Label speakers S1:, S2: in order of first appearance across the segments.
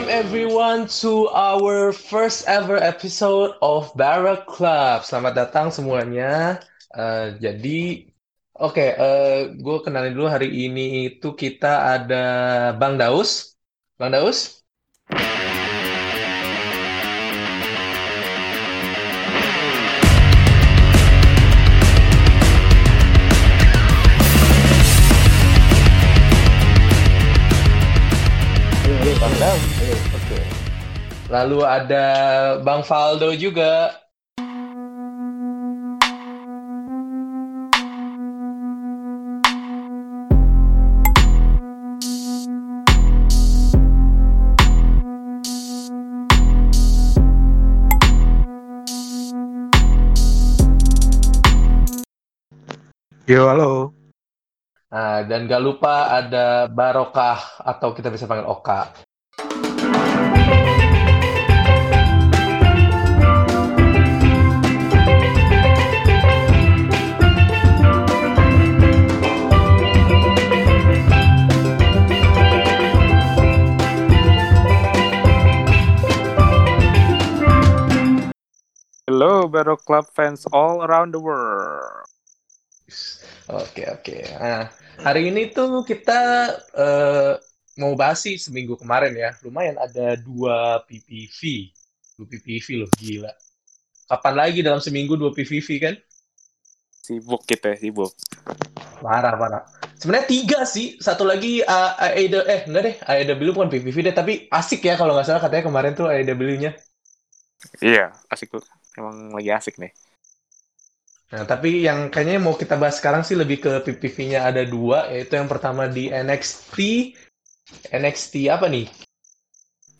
S1: Welcome everyone to our first ever episode of Barrack Club. Selamat datang semuanya. Uh, jadi, oke, okay, uh, gue kenalin dulu hari ini itu kita ada Bang Daus. Bang Daus. Lalu ada Bang Faldo juga.
S2: Yo, halo.
S1: Nah, dan gak lupa ada Barokah atau kita bisa panggil Oka.
S2: Hello, Battle Club fans all around the world.
S1: Oke, oke. Nah, hari ini tuh kita uh, mau bahas sih seminggu kemarin ya. Lumayan ada dua PPV. Dua PPV loh, gila. Kapan lagi dalam seminggu dua PPV kan?
S2: Sibuk kita, sibuk.
S1: Parah, parah. Sebenarnya tiga sih. Satu lagi uh, AEW, eh enggak deh, AEW bukan PPV deh, tapi asik ya kalau nggak salah katanya kemarin tuh AEW-nya.
S2: Iya, asik tuh emang lagi asik nih.
S1: Nah, tapi yang kayaknya mau kita bahas sekarang sih lebih ke PPV-nya ada dua, yaitu yang pertama di NXT. NXT apa nih?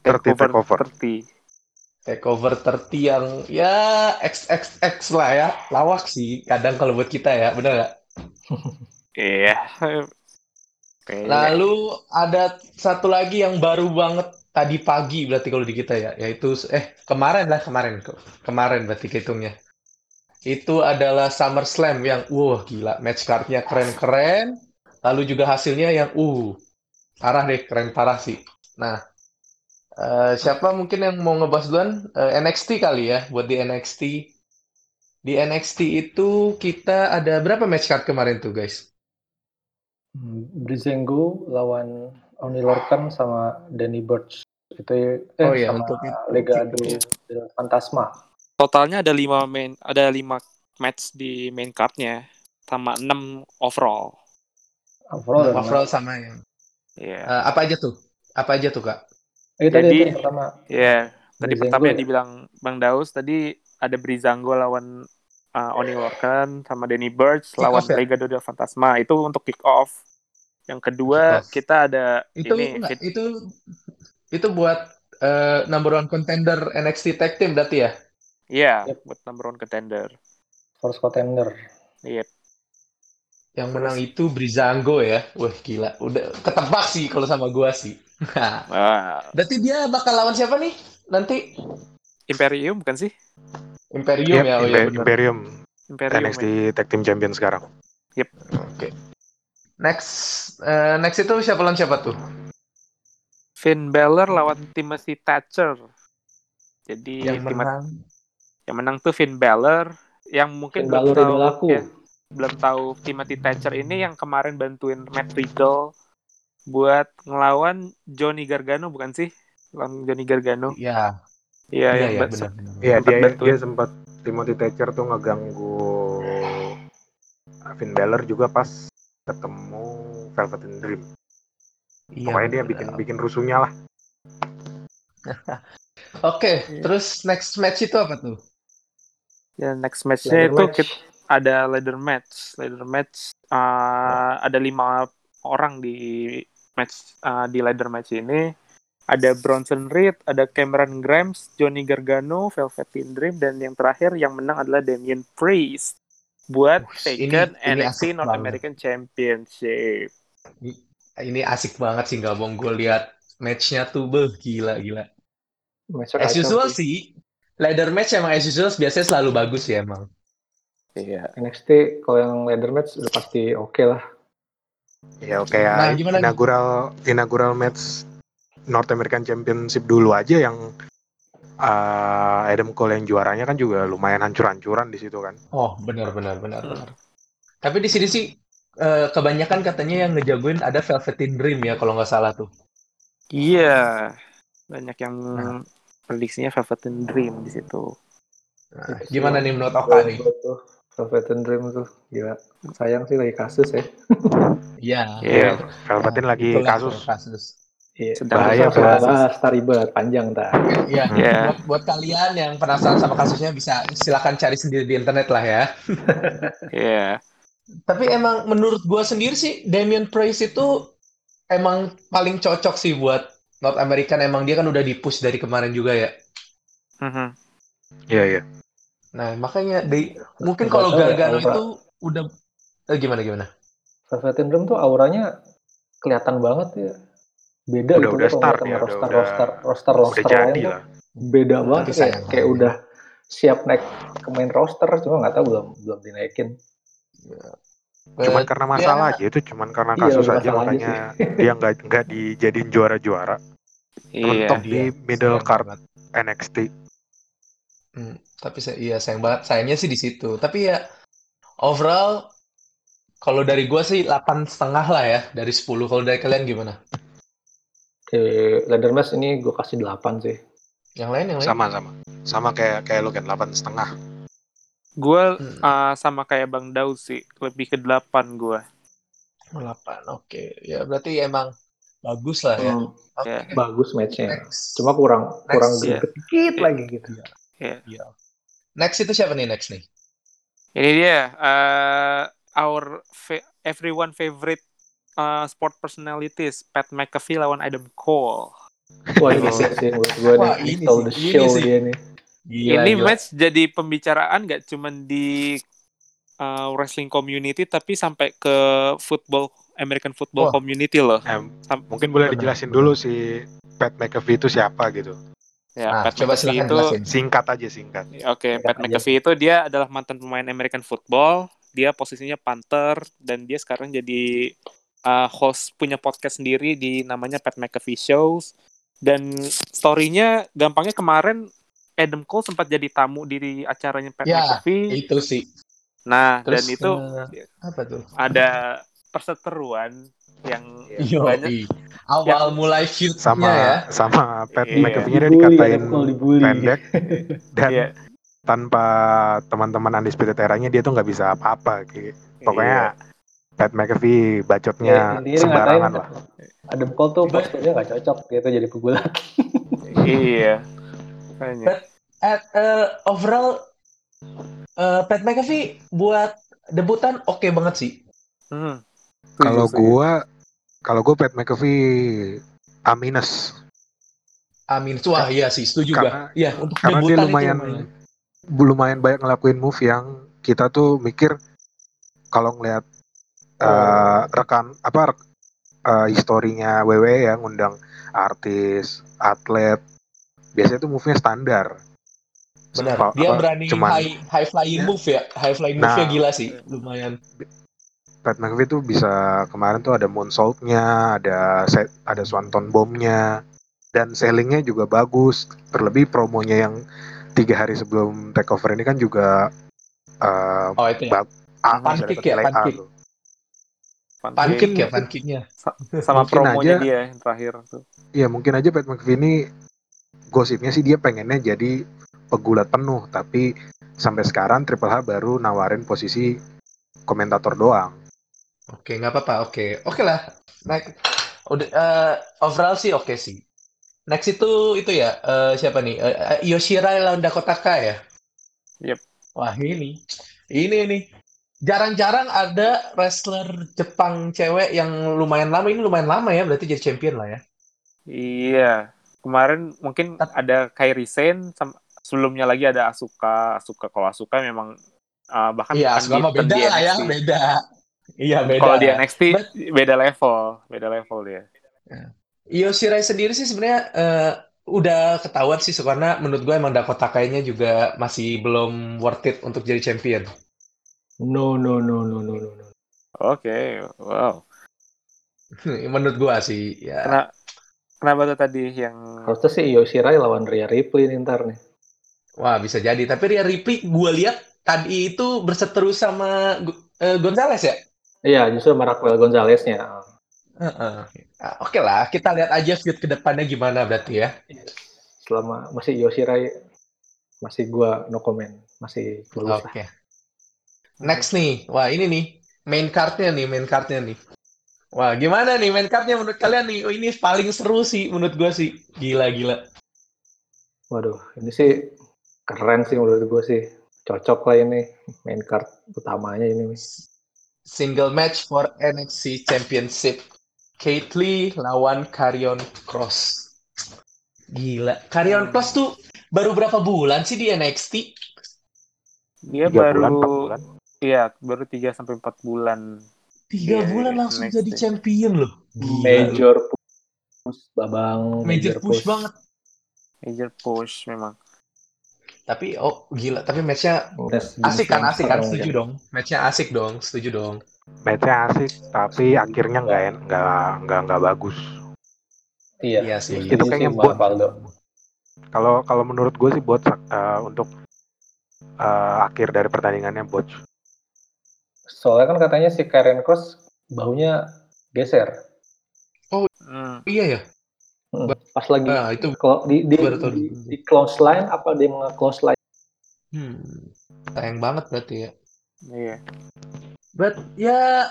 S2: Takeover 30.
S1: Takeover 30 yang ya XXX lah ya. Lawak sih kadang kalau buat kita ya, bener nggak?
S2: Iya.
S1: Lalu ada satu lagi yang baru banget tadi pagi berarti kalau di kita ya, yaitu eh kemarin lah kemarin kemarin berarti hitungnya. Itu adalah Summer Slam yang wah gila match cardnya keren-keren, lalu juga hasilnya yang uh parah deh keren parah sih. Nah uh, siapa mungkin yang mau ngebahas duluan uh, eh, NXT kali ya buat di NXT. Di NXT itu kita ada berapa match card kemarin tuh guys?
S3: Hmm, Brizengo lawan Oni Lorcan sama Danny Burch itu eh oh, iya, sama untuk Legado Fantasma.
S2: Totalnya ada lima main ada lima match di main cardnya sama enam overall.
S1: Overall, overall sama yang.
S2: Iya. Yeah.
S1: Uh, apa aja tuh? Apa aja tuh kak?
S2: Eh, Jadi, tadi itu pertama. Iya. Yeah, tadi Brizango pertama yang ya? dibilang Bang Daus tadi ada Brizango lawan uh, Oni Lorcan sama Danny Burch lawan ya? Legado del Fantasma itu untuk kick off yang kedua yes. kita ada
S1: itu ini enggak, itu itu buat uh, number one contender NXT Tag Team berarti ya?
S2: Iya, yeah, yep. buat number one contender.
S3: First contender.
S2: Iya. Yep.
S1: Yang menang itu Brizango ya. Wah, gila. Udah ketebak sih kalau sama gua sih. ah. Berarti dia bakal lawan siapa nih nanti?
S2: Imperium bukan sih?
S1: Imperium yep, ya, oh
S2: iya Imperium. Imperium.
S4: NXT ya. Tag Team Champion sekarang.
S2: Yep.
S1: Oke. Okay. Next, uh, next itu siapa lawan siapa tuh?
S2: Finn Balor lawan Timothy Thatcher. Jadi
S1: yang menang,
S2: yang menang tuh Finn Balor, yang mungkin
S3: Finn belum Balor tahu ya,
S2: belum tahu Timothy Thatcher ini yang kemarin bantuin Matt Riddle buat ngelawan Johnny Gargano bukan sih? Lawan Johnny Gargano.
S1: Iya.
S2: Iya,
S4: iya, ya, benar. Iya, dia bantuin. dia sempat Timothy Thatcher tuh ngeganggu Finn Balor juga pas ketemu Velvet in Dream. Iya, Pokoknya dia bikin bikin rusuhnya lah.
S1: Oke, okay, iya. terus next match itu apa tuh?
S2: Ya next matchnya itu match. kita, ada ladder match. Ladder match uh, oh. ada lima orang di match uh, di ladder match ini. Ada Bronson Reed, ada Cameron Grimes, Johnny Gargano, Velvet in Dream, dan yang terakhir yang menang adalah Damien Priest buat ini, NXT ini North banget. American Championship.
S1: Ini, ini asik banget sih nggak bohong gue lihat matchnya tuh beh gila gila. Match as usual sih. Ladder match emang as usual biasanya selalu bagus ya emang.
S3: Iya. NXT kalau yang ladder match udah pasti oke okay lah.
S4: Ya oke okay, ya. Nah, inaugural inaugural match North American Championship dulu aja yang uh, Adam Cole yang juaranya kan juga lumayan hancur-hancuran di situ kan.
S1: Oh, benar benar benar benar. Tapi di sini sih uh, kebanyakan katanya yang ngejagoin ada Velveteen Dream ya kalau nggak salah tuh.
S2: Iya. Banyak yang nah. prediksinya Velveteen Dream di situ.
S1: Nah, gimana nih menurut Oka nih?
S3: Velveteen Dream tuh gila. Sayang sih lagi kasus ya.
S1: Iya.
S4: Iya, Velveteen lagi kasus.
S1: kasus.
S3: Iya, bahaya bahas ribet panjang tak.
S1: Iya, yeah. buat, buat kalian yang penasaran sama kasusnya bisa silakan cari sendiri di internet lah ya.
S2: Iya. yeah.
S1: Tapi emang menurut gua sendiri sih Damien Price itu emang paling cocok sih buat North American. Emang dia kan udah dipush dari kemarin juga ya.
S2: Iya, uh-huh.
S4: iya. Yeah,
S1: Nah, makanya di mungkin kalau Gargano ya, itu udah eh, gimana gimana?
S3: Velvet Dream tuh auranya kelihatan banget ya beda
S4: udah,
S3: gitu
S4: udah start ya,
S3: roster,
S4: udah,
S3: roster, roster, roster,
S4: udah jadi lah.
S3: beda banget kayak, kayak udah siap naik ke main roster cuma nggak tahu belum belum dinaikin.
S4: Cuman karena masalah ya. aja itu cuman karena iya, kasus iya, aja makanya dia nggak nggak dijadiin juara-juara.
S2: Iya,
S4: Untuk di middle card NXT
S1: hmm, tapi saya iya sayang banget sayangnya sih di situ. Tapi ya overall kalau dari gue sih delapan setengah lah ya dari 10 kalau dari kalian gimana
S3: eh, ladder match ini gue kasih 8 sih.
S1: Yang lain yang lain?
S4: Sama sama. Sama kayak kayak lu kan 8 setengah.
S2: Gue hmm. uh, sama kayak Bang Daud sih, lebih ke 8 gue.
S1: 8, oke. Okay. Ya berarti emang bagus lah ya. Hmm.
S3: Okay. Yeah. Bagus matchnya. Cuma kurang next, kurang yeah. dikit yeah. lagi gitu.
S2: ya. Yeah.
S1: Yeah. Next itu siapa nih next nih?
S2: Ini dia uh, our fa everyone favorite uh, sport personalities Pat McAfee lawan Adam Cole.
S3: Wah ini sih menurut gue nih ini the show ini dia nih.
S2: Gila, ini gila. match jadi pembicaraan gak cuma di uh, wrestling community tapi sampai ke football American football oh. community loh.
S4: Eh, mungkin boleh dijelasin dulu si Pat McAfee itu siapa gitu.
S2: Ya, nah, Pat coba McAfee itu
S4: singkat aja singkat.
S2: Oke, okay, Pat aja. McAfee itu dia adalah mantan pemain American football. Dia posisinya punter dan dia sekarang jadi uh, host punya podcast sendiri di namanya Pat McAfee Shows dan storynya gampangnya kemarin Adam Cole sempat jadi tamu di acaranya Pat
S1: ya,
S2: McAfee
S1: itu sih
S2: nah Terus, dan itu
S1: uh, apa tuh
S2: ada perseteruan yang
S1: Yo, banyak awal yang, mulai feud
S4: sama
S1: ya
S4: sama Pat iya. McAfee dia dikatain dibully. pendek dan iya. tanpa teman-teman Undisputed Era-nya dia tuh nggak bisa apa-apa gitu. Pokoknya iya Pat McAfee bacotnya ya, sembarangan lah.
S3: Adam Cole tuh posturnya gak cocok gitu jadi pegulat.
S2: iya.
S1: But, at, uh, overall uh, Pat McAfee buat debutan oke okay banget sih.
S2: Hmm.
S4: Kalau gua kalau gua Pat McAfee A minus.
S1: A minus. Wah, iya sih, setuju
S4: karena,
S1: gua. Iya, untuk
S4: karena dia lumayan, lumayan lumayan banyak ngelakuin move yang kita tuh mikir kalau ngelihat uh, rekan apa uh, historinya WWE yang ngundang artis, atlet. Biasanya tuh move-nya standar.
S1: Benar. Apa, dia berani cuman, high high flying move ya. High flying nah, move-nya gila sih, lumayan.
S4: Pat McAfee tuh bisa kemarin tuh ada moonsault-nya, ada set, ada swanton bomb-nya, dan sellingnya juga bagus. Terlebih promonya yang tiga hari sebelum takeover ini kan juga uh,
S1: oh, itu ya? pancake ya, pancake. Pancake ya pancake-nya.
S2: Sama mungkin promonya aja, dia yang terakhir tuh.
S4: Iya mungkin aja Pat McAfee ini gosipnya sih dia pengennya jadi pegulat penuh tapi sampai sekarang Triple H baru nawarin posisi komentator doang.
S1: Oke nggak apa-apa oke oke lah. Naik udah uh, overall sih oke sih. Next itu itu ya uh, siapa nih uh, Yoshira lawan Dakota Kai ya.
S2: Yep.
S1: Wah ini ini nih jarang-jarang ada wrestler Jepang cewek yang lumayan lama. Ini lumayan lama ya berarti jadi champion lah ya.
S2: Iya. Kemarin mungkin ada Kairi Sen sebelumnya lagi ada Asuka. Asuka kalau Asuka memang uh, bahkan
S1: iya Asuka mah beda lah ya beda. Iya beda.
S2: Kalau di NXT But, beda level beda level dia.
S1: Ya. Io Shirai sendiri sih sebenarnya uh, udah ketahuan sih karena menurut gue emang Dakota kayaknya juga masih belum worth it untuk jadi champion
S3: No, no, no, no, no, no, no.
S2: Oke, okay. wow.
S1: Menurut gua sih, ya.
S2: Karena Kenapa tuh tadi yang
S3: harusnya sih Io Shirai lawan Rhea Ripley nih ntar nih.
S1: Wah bisa jadi. Tapi Rhea Ripley gue lihat tadi itu berseteru sama uh, Gonzales ya?
S3: Iya justru sama Raquel Gonzalesnya.
S1: Uh -uh. Oke okay lah, kita lihat aja feud ke depannya gimana berarti ya.
S3: Selama masih Io Shirai masih gua no comment, masih
S1: Oke. Okay. Next nih, wah ini nih main cardnya nih, main cardnya nih. Wah, gimana nih main cardnya menurut kalian nih? Oh, ini paling seru sih menurut gue sih. Gila-gila.
S3: Waduh, ini sih keren sih menurut gue sih. Cocok lah ini main card utamanya ini.
S1: Single match for NXT Championship. Kate Lee lawan Karrion Cross. Gila. Karrion hmm. Cross tuh baru berapa bulan sih di NXT?
S2: Dia baru Iya, baru 3 sampai 4 bulan
S1: Tiga yeah, bulan langsung jadi champion loh.
S3: Gila. Major push, babang.
S1: Major, major push, push banget.
S2: Major push memang.
S1: Tapi oh gila, tapi matchnya asik kan, asik kan, setuju dong. Matchnya asik dong, setuju dong.
S4: Matchnya asik, tapi akhirnya nggak nggak nggak nggak bagus.
S3: Iya,
S1: iya sih.
S4: Itu kayaknya buat Kalau kalau menurut gue sih buat uh, untuk uh, akhir dari pertandingannya bot
S3: Soalnya kan katanya si Karen Cross bahunya geser.
S1: Oh, hmm. iya ya.
S3: Hmm, pas lagi nah, itu di di, di, di close line apa dia nge close line?
S1: Hmm, sayang banget berarti ya.
S2: Iya.
S1: But ya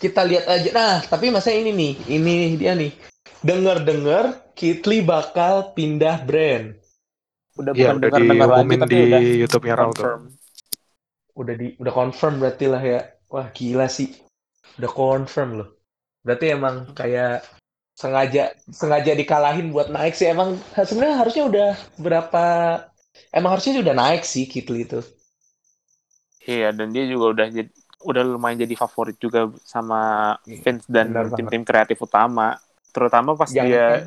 S1: kita lihat aja. Nah, tapi masa ini nih, ini dia nih. Dengar-dengar Kitli bakal pindah brand.
S4: Udah ya, bukan dengar-dengar lagi tapi di udah YouTube-nya Raw
S1: udah di udah confirm berarti lah ya. Wah gila sih. Udah confirm loh. Berarti emang kayak sengaja sengaja dikalahin buat naik sih. Emang sebenarnya harusnya udah berapa emang harusnya udah naik sih Kitli itu.
S2: Iya dan dia juga udah jadi udah lumayan jadi favorit juga sama iya, fans dan tim-tim kreatif utama. Terutama pas Jangan dia kan?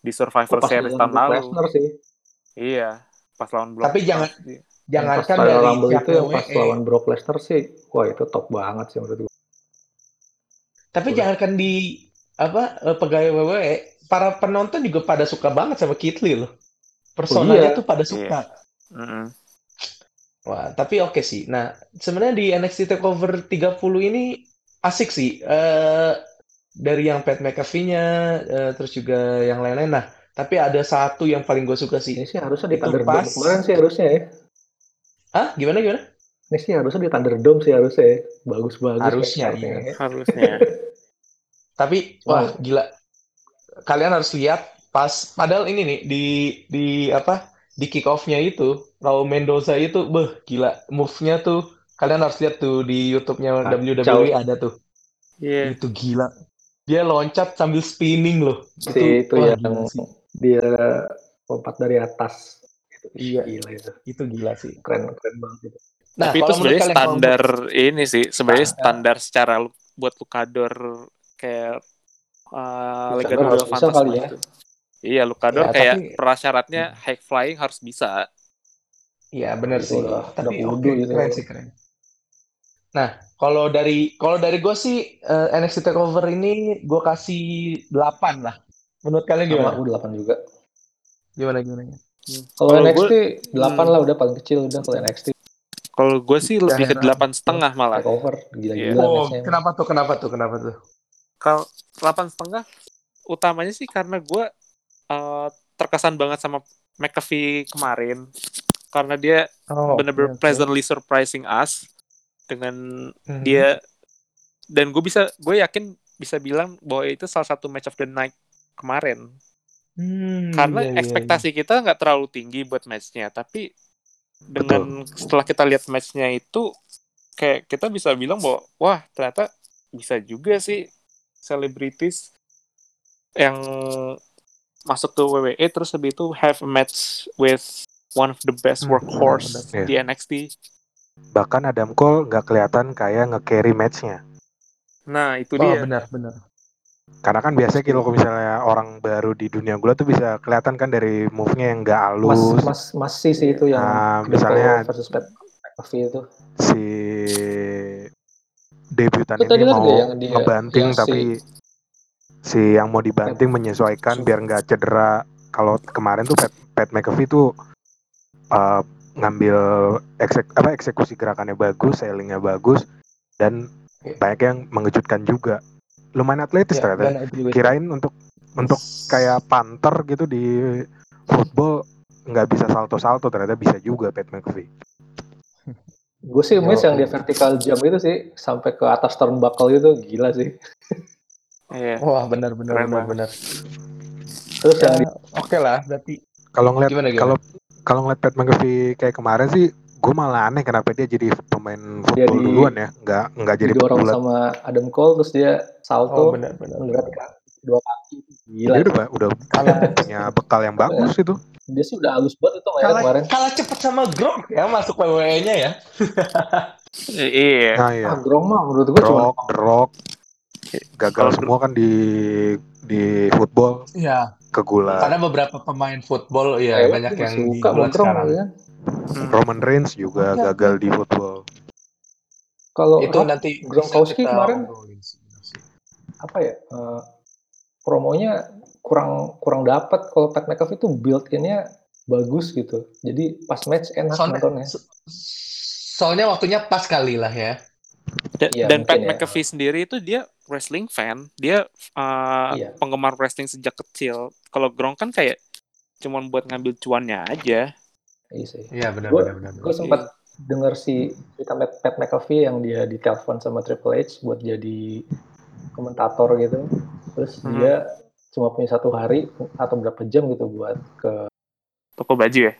S2: di Survivor Series tahun lalu. Iya pas lawan
S1: Brock tapi jangan
S3: Jangankan dari Rumble itu yang pas lawan Brock Lesnar sih, wah itu top banget sih menurut gue.
S1: Tapi Udah. jangankan di apa eh, pegawai WWE, para penonton juga pada suka banget sama Kit Lee loh. Personanya oh, iya. tuh pada suka.
S2: Yeah. Mm -hmm.
S1: Wah, tapi oke okay sih. Nah, sebenarnya di NXT Takeover 30 ini asik sih. Uh, dari yang Pat McAfee-nya, uh, terus juga yang lain-lain. Nah, tapi ada satu yang paling gue suka sih.
S3: Ini sih harusnya di pas kemarin sih harusnya ya.
S1: Ah, gimana gimana?
S3: Ini sih harusnya di Thunderdome sih harusnya. Bagus-bagus.
S1: Harusnya,
S2: ya. Harusnya.
S1: Tapi, wah gila. Kalian harus lihat pas, padahal ini nih, di, di apa, di kick off-nya itu, Raul Mendoza itu, beh, gila. Move-nya tuh, kalian harus lihat tuh di YouTube-nya ah, WWE ada tuh.
S2: Iya.
S1: Yeah. Itu gila. Dia loncat sambil spinning loh.
S3: Si itu, itu wah, yang dia lompat dari atas
S1: Iya, gila itu. Itu gila sih.
S3: Keren keren banget itu.
S2: Nah, Tapi itu sebenarnya standar mau... ini sih, sebenarnya nah, standar nah. secara buat Lukador kayak uh, Legado del Fantasma ya. itu. Iya, Lukador ya, kayak tapi... prasyaratnya hmm. high flying harus bisa.
S1: Iya, benar sih. Tapi okay, gitu. keren sih keren. Nah, kalau dari kalau dari gue sih uh, eh, NXT Takeover ini gue kasih 8 lah. Menurut kalian gimana?
S3: Sama, 8 juga.
S1: Gimana gimana?
S3: Hmm. Kalau NXT delapan hmm. lah udah paling kecil udah kalau NXT.
S2: Kalau gue sih lebih ke delapan setengah malah.
S3: Over gila-gila.
S1: Yeah. Oh, kenapa tuh? Kenapa tuh? Kenapa tuh?
S2: Kalau delapan setengah, utamanya sih karena gue uh, terkesan banget sama McAfee kemarin karena dia oh, bener-bener okay, pleasantly surprising us dengan mm-hmm. dia dan gue bisa gue yakin bisa bilang bahwa itu salah satu match of the night kemarin
S1: Hmm,
S2: Karena iya, iya, ekspektasi iya. kita nggak terlalu tinggi buat matchnya, tapi dengan Betul. setelah kita lihat matchnya itu kayak kita bisa bilang bahwa wah ternyata bisa juga sih selebritis yang masuk ke WWE terus habis itu have a match with one of the best hmm, workhorse hmm, di NXT.
S4: Bahkan Adam Cole nggak kelihatan kayak nge-carry matchnya.
S2: Nah, itu
S1: oh,
S2: dia.
S1: benar, benar.
S4: Karena kan biasanya kalau misalnya orang baru di dunia gula tuh bisa kelihatan kan dari move-nya yang gak halus.
S3: Mas, mas, masih sih itu yang
S4: nah, misalnya
S3: versus Pat itu.
S4: Si debutan itu ini mau yang dia, ngebanting yang tapi si yang mau dibanting menyesuaikan biar nggak cedera. Kalau kemarin tuh Pat, Pat McAfee tuh uh, ngambil eksek, apa eksekusi gerakannya bagus, sailingnya bagus, dan yeah. banyak yang mengejutkan juga. Lumayan atletis yeah, ternyata. Kirain untuk untuk kayak panter gitu di football nggak bisa salto-salto ternyata bisa juga Pat McAfee.
S3: Gue sih miss yang dia vertical jump itu sih sampai ke atas turnbuckle itu gila sih.
S1: Iya. Wah benar benar benar benar.
S3: Terus ya, yang
S1: oke okay lah berarti.
S4: Kalau ngeliat kalau kalau ngeliat Pat McAfee kayak kemarin sih gue malah aneh kenapa dia jadi pemain football jadi, duluan ya nggak nggak jadi
S3: orang sama Adam Cole terus dia salto oh, benar, benar, benar. dua kaki
S4: gila dia udah udah punya bekal yang bagus itu
S3: dia sih udah halus banget itu kayak kemarin.
S1: Kalah cepet sama Gronk ya masuk WWE-nya ya.
S2: iya.
S3: Nah, iya. Ah, Gronk mah menurut gue
S4: cuma Rock gagal semua kan di di football.
S1: Iya.
S4: Kegula.
S1: Karena beberapa pemain football ya eh, banyak yang suka di sekarang. Ya.
S4: Roman Reigns juga ya. gagal di football.
S3: Kalau itu nanti Gronkowski kemarin apa ya? Uh, promonya kurang kurang dapat kalau Pat McAfee itu build innya bagus gitu. Jadi pas match enak soalnya, nontonnya.
S1: soalnya waktunya pas kali lah ya.
S2: Dan, ya, dan Pat ya. McAfee sendiri itu dia wrestling fan, dia uh, iya. penggemar wrestling sejak kecil. Kalau Gronk kan kayak cuman buat ngambil cuannya aja.
S3: Iya sih.
S1: Iya benar benar benar.
S3: Gue sempat dengar si cerita Pat McAfee yang dia ditelepon sama Triple H buat jadi komentator gitu. Terus hmm. dia cuma punya satu hari atau berapa jam gitu buat ke
S2: toko baju ya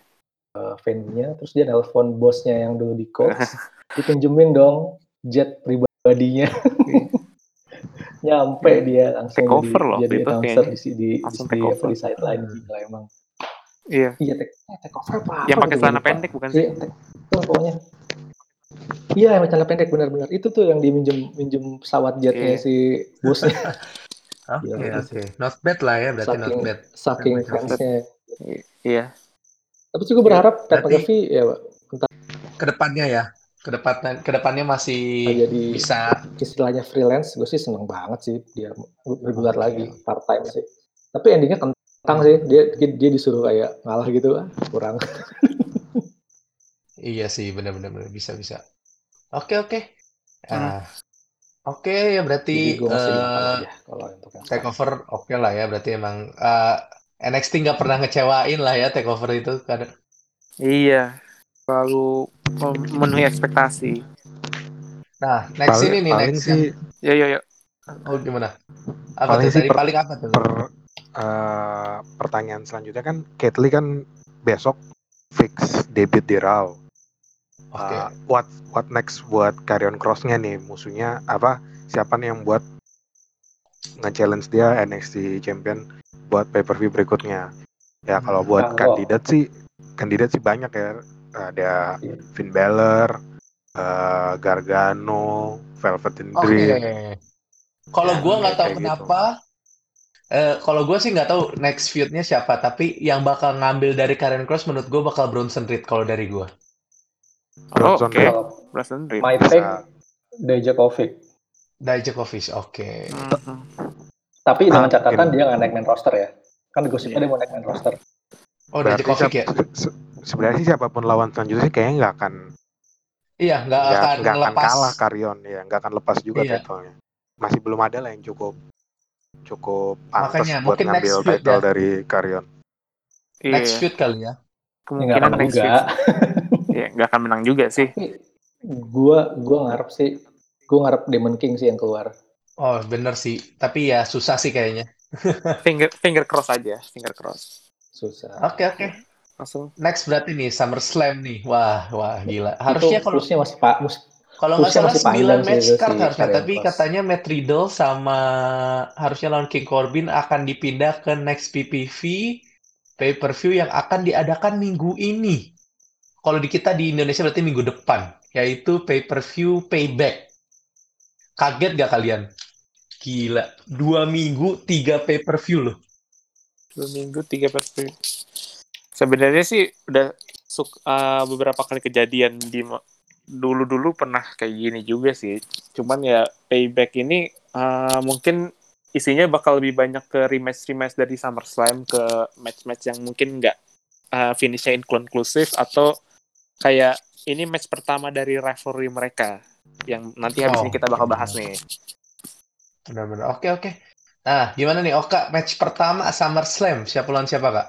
S3: uh, venue-nya terus dia nelpon bosnya yang dulu di Colts dipinjemin dong jet pribadinya nyampe dia langsung
S2: take over
S3: loh
S2: jadi
S3: announcer di di di, di, di sideline hmm. gila emang
S2: iya
S3: iya take, eh, take over apa
S2: yang pakai gitu, celana pendek bukan sih iya,
S3: itu pokoknya iya yang celana pendek benar-benar itu tuh yang diminjem minjem pesawat jetnya yeah. si bosnya
S1: Oke, okay, oke. Okay. Not bad lah ya, berarti saking, not bad.
S3: Saking fansnya.
S2: Iya.
S3: Tapi juga berharap Pat McAfee ya, Pak.
S1: Ke depannya ya, ke depan ke depannya masih nah, jadi bisa
S3: istilahnya freelance gue sih seneng banget sih dia bergulat okay. lagi part time sih tapi endingnya tentang sih dia dia disuruh kayak ngalah gitu lah kurang
S1: iya sih benar-benar bisa bisa oke oke hmm. Oke okay, ya berarti uh, kalau untuk yang takeover oke okay lah ya berarti emang uh, eh, NXT nggak pernah ngecewain lah ya takeover itu kan.
S2: Iya, selalu memenuhi ekspektasi.
S1: Nah, next paling, ini nih
S4: paling
S1: next
S4: sih,
S2: ya ya ya.
S1: Oh gimana? Apa paling tuh? Tadi per, paling apa tuh? Per,
S4: uh, pertanyaan selanjutnya kan Ketli kan besok fix debut di Raw. Okay. Uh, what what next buat Carrion Crossnya nih musuhnya apa? Siapa nih yang buat nge-challenge dia NXT Champion buat pay per view berikutnya? Ya kalau buat oh. kandidat sih kandidat sih banyak ya. Ada yeah. Finn Balor, uh, Gargano, Velvet Dream. Okay.
S1: Kalau ya, gue nggak tahu gitu. kenapa. Gitu. Uh, kalau gue sih nggak tahu next feud-nya siapa, tapi yang bakal ngambil dari Karen Cross menurut gue bakal Bronson Reed kalau dari gue.
S2: Bronson oh, okay. Reed. Bronson
S3: Reed. My pick Dijakovic.
S1: Dijakovic, oke. Okay. Mm-hmm.
S3: Tapi dengan ah, catatan dia nggak naik main roster ya. Kan gosipnya yeah. dia mau naik main roster.
S1: Oh, Dijakovic ya.
S4: Se sebenarnya sih siapa pun lawan selanjutnya sih kayaknya nggak akan
S1: Iya, nggak akan
S4: gak
S1: akan
S4: kalah Karyon ya, nggak akan lepas juga iya. title-nya. Masih belum ada lah yang cukup cukup pantas Makanya, buat ngambil title ya. dari Karyon.
S1: Next yeah. feud kali ya.
S2: Kemungkinan next feud. ya nggak akan menang juga sih.
S3: gua gua ngarep sih, gua ngarep Demon King sih yang keluar.
S1: Oh bener sih, tapi ya susah sih kayaknya.
S2: finger finger cross aja, finger cross.
S3: Susah.
S1: Oke okay, oke. Okay. Langsung. Next berarti nih Summer Slam nih, wah wah gila. Harusnya kalau
S3: masih pak,
S1: kalau nggak salah sembilan match card harusnya, tapi katanya Matt Riddle sama harusnya lawan King Corbin akan dipindah ke next PPV pay per view yang akan diadakan minggu ini kalau di kita di Indonesia berarti minggu depan, yaitu pay per view payback. Kaget gak kalian? Gila, dua minggu tiga pay per view loh.
S2: Dua minggu tiga pay per view. Sebenarnya sih udah uh, beberapa kali kejadian di dulu-dulu pernah kayak gini juga sih. Cuman ya payback ini uh, mungkin isinya bakal lebih banyak ke rematch-rematch dari SummerSlam ke match-match yang mungkin nggak uh, finishnya inkonklusif atau kayak ini match pertama dari rivalry mereka yang nanti habis oh, ini kita bakal bahas nih.
S1: Benar-benar. Oke oke. Nah, gimana nih Oka match pertama SummerSlam siapa lawan siapa kak?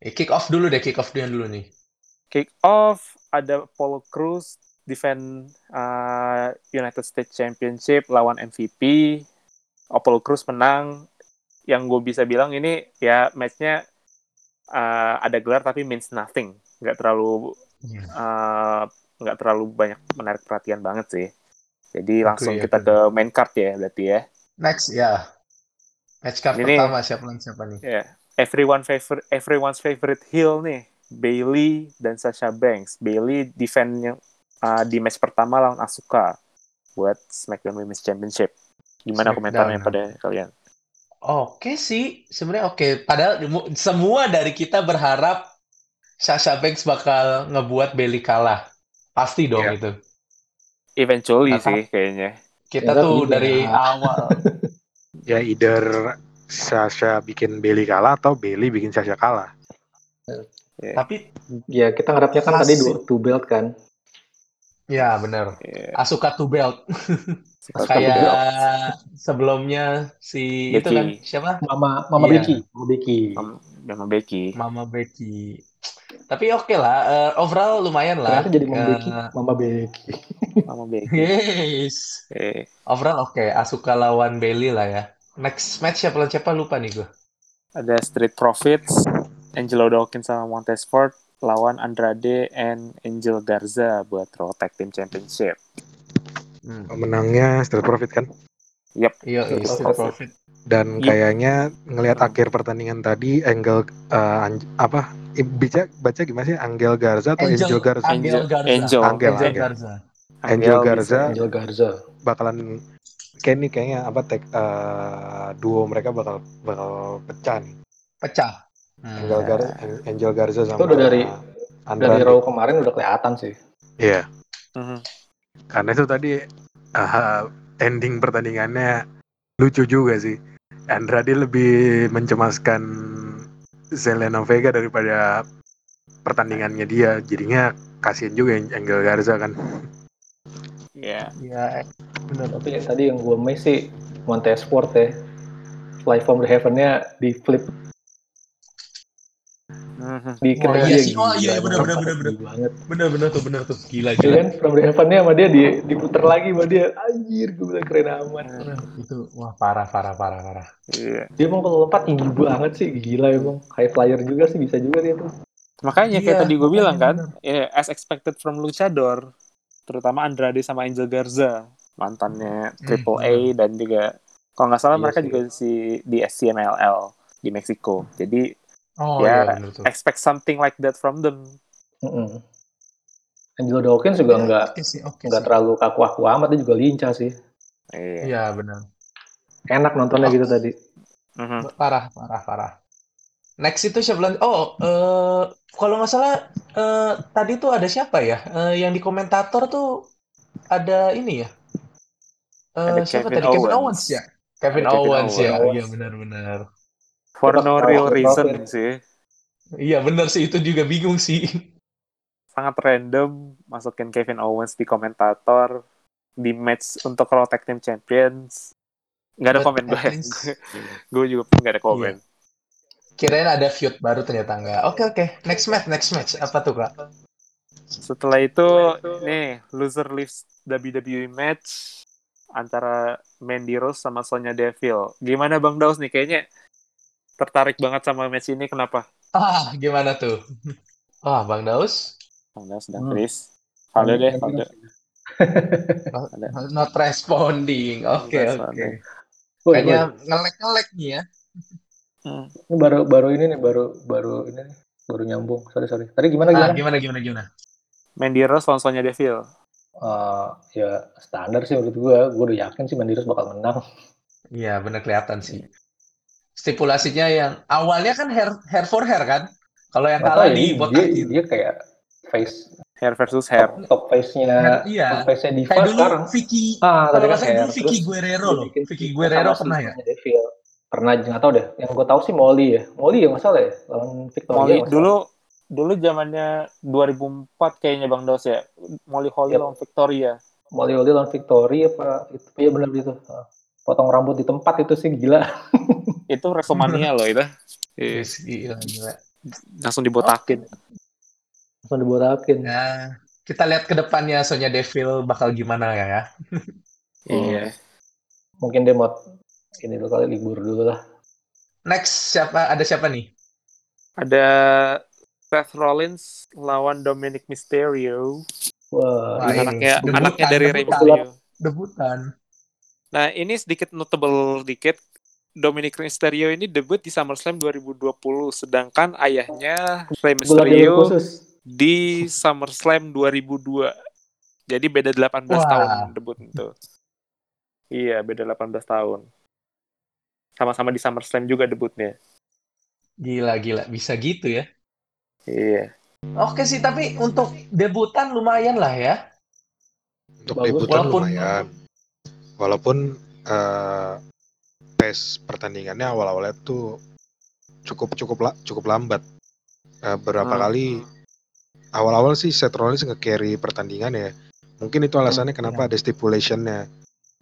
S1: Eh, kick off dulu deh, kick off dulu nih.
S2: Kick off ada Paul Cruz defend uh, United States Championship lawan MVP. Apollo Cruz menang. Yang gue bisa bilang ini ya matchnya uh, ada gelar tapi means nothing. Nggak terlalu iya. uh, nggak terlalu banyak menarik perhatian banget sih. Jadi langsung kita ke main card ya berarti ya.
S1: Next ya. Match card ini, pertama siapa siapa nih?
S2: Yeah. Everyone favorite everyone's favorite heel nih. Bailey dan Sasha Banks. Bailey defendnya uh, di match pertama lawan Asuka buat SmackDown Women's Championship. Gimana Smackdown. komentarnya pada kalian?
S1: Oke sih, sebenarnya oke. Padahal semua dari kita berharap Sasha Banks bakal ngebuat Bailey kalah. Pasti dong yeah. itu.
S2: Eventually nah, sih kayaknya.
S1: Kita ya, tuh dari awal.
S4: ya either Sasha bikin Bailey kalah atau Bailey bikin Sasha kalah.
S3: Yeah. Tapi ya kita ngarapnya kan tadi dua two belt kan.
S1: Ya benar. Yeah. Asuka to belt. Kayak sebelumnya si Becky. itu kan siapa?
S3: Mama Mama yeah. Becky. Mama Becky.
S2: Mama Becky.
S1: Mama Becky. Tapi oke okay lah, uh, overall lumayan lah.
S3: Jadi Mama uh, Becky. Mama Becky.
S2: Mama Becky.
S1: Yes. Okay. Overall oke, okay. Asuka lawan Bailey lah ya. Next match siapa lawan siapa lupa nih gue.
S2: Ada Street Profits, Angelo Dawkins sama Montez Ford lawan Andrade and Angel Garza buat Raw Tag Team Championship.
S4: Hmm. Menangnya Street Profit kan?
S2: Yep.
S1: Iya, Street Profit.
S4: Dan yep. kayaknya ngelihat akhir pertandingan tadi Angel uh, apa baca baca gimana sih Angel Garza atau Angel, Angel Garza?
S2: Angel Garza. Angel,
S4: Angel, Angel, Garza. Angel Garza.
S3: Angel Garza.
S4: Bakalan kayak nih kayaknya apa tag uh, duo mereka bakal bakal pecah nih.
S1: Pecah.
S4: Hmm. Angel, Gar Angel Garza sama
S3: itu udah dari Andrade. dari Raw kemarin udah kelihatan sih.
S4: Iya. Yeah. Mm-hmm. Karena itu tadi uh, ending pertandingannya lucu juga sih. Andrade lebih mencemaskan Zelena Vega daripada pertandingannya dia. Jadinya kasihan juga Angel Garza kan.
S2: Iya.
S3: Yeah. Iya, benar. Tapi ya, tadi yang gue miss sih Montez Ford ya. Fly from the Heaven-nya di flip
S1: di oh, iya sih. Oh iya benar benar benar benar. Banget. Benar benar tuh benar tuh gila gila.
S3: Kan from the heaven-nya sama dia di diputer lagi sama dia. Anjir gue bilang keren amat.
S1: itu wah parah parah parah parah.
S3: Iya. Dia emang kalau lompat tinggi banget sih gila emang. High flyer juga sih bisa juga dia tuh.
S2: Makanya kayak iya, tadi gue bilang kan, ya, as expected from Luchador, terutama Andrade sama Angel Garza, mantannya. Triple A hmm. dan juga kalau nggak salah iya mereka sih. juga si di SCMLL di Meksiko. Jadi Oh ya, iya, bener expect something like that from them.
S3: Mm -hmm. Angelo Dawkins juga nggak okay sih, okay nggak terlalu kaku-kaku amat, dia juga lincah sih.
S1: Iya, iya benar.
S3: Enak nontonnya oh. gitu tadi.
S1: Mm -hmm. Parah, parah, parah. Next itu siapa lagi? Oh, uh, kalau nggak salah uh, tadi tuh ada siapa ya? Uh, yang di komentator tuh ada ini ya. Uh, siapa Kevin tadi? Owens. Kevin Owens ya. Kevin, Kevin Owens, Owens ya. Iya benar-benar.
S2: For no real reason sih.
S1: Iya bener sih itu juga bingung sih.
S2: Sangat random masukin Kevin Owens di komentator di match untuk Raw Tag Team Champions. Gak ada komen gue. gue juga gak ada komen. Iya.
S1: Kirain ada feud baru ternyata enggak. Oke okay, oke. Okay. Next match, next match. Apa tuh kak?
S2: Setelah itu, nih loser leaves WWE match antara Mandy Rose sama Sonya Deville. Gimana Bang Daus nih? Kayaknya tertarik banget sama match ini kenapa?
S1: Ah, gimana tuh? Ah, Bang Daus?
S2: Bang Daus dan hmm. Chris. Valdo deh, Valdo.
S1: Not responding. Oke, okay, oke. Okay. Kayaknya ngelek-ngelek nih ya.
S3: Hmm. Ini baru baru ini nih, baru baru ini nih, baru nyambung. Sorry, sorry. Tadi gimana
S1: gimana? Ah, gimana gimana gimana?
S2: Rose langsungnya Devil.
S3: Uh, ya standar sih menurut gue. Gue udah yakin sih Mandy Rose bakal menang.
S1: Iya, benar kelihatan sih stipulasinya yang awalnya kan hair hair for hair kan kalau yang kalah di
S3: botak dia, dia kayak face.
S2: Hair versus hair.
S3: Top, top face-nya,
S1: iya.
S3: top face-nya Diva
S1: Kayak dulu
S3: sekarang.
S1: Vicky,
S3: Ah, tadi kan
S1: kalau
S3: hair.
S1: dulu Vicky Guerrero loh. Vicky
S3: sama
S1: Guerrero pernah ya?
S3: Devil. Pernah, nggak tahu deh. Yang gue tahu sih Molly ya. Molly ya nggak salah ya? Lawan Victoria.
S2: Molly
S3: nggak
S2: dulu dulu zamannya 2004 kayaknya Bang Dos ya. Molly Holly
S3: Yep.
S2: lawan Victoria.
S3: Molly Holly lawan Victoria apa itu? Iya benar itu. Ah. Potong rambut di tempat itu sih gila.
S2: Itu Wrestlemania loh itu. Iya,
S1: Yes, gila, gila.
S2: langsung dibotakin.
S3: Langsung dibotakin.
S1: Nah, kita lihat ke depannya Sonya Deville bakal gimana ya ya.
S2: Iya.
S3: Mungkin dia mau ini dulu kali libur dulu lah.
S1: Next siapa? Ada siapa nih?
S2: Ada Seth Rollins lawan Dominic Mysterio.
S3: Wah, ini
S2: anaknya
S1: debutan,
S2: anaknya dari Rey. Mysterio.
S1: Debutan.
S2: Nah, ini sedikit notable dikit. Dominic Mysterio ini debut di SummerSlam 2020, sedangkan ayahnya Rey Mysterio di SummerSlam 2002. Jadi beda 18
S1: Wah.
S2: tahun debut itu. Iya, beda 18 tahun. Sama-sama di SummerSlam juga debutnya.
S1: Gila, gila. Bisa gitu ya.
S2: Iya.
S1: Oke sih, tapi untuk debutan lumayan lah ya.
S4: Untuk
S3: Bagus.
S4: debutan
S1: Walaupun-
S4: lumayan. Walaupun eh, pace pertandingannya awal-awalnya tuh cukup cukup la- cukup lambat. Eh, beberapa
S2: Hmm.
S4: kali awal-awal sih Seth Rollins nge-carry pertandingan ya. Mungkin itu alasannya kenapa ada stipulationnya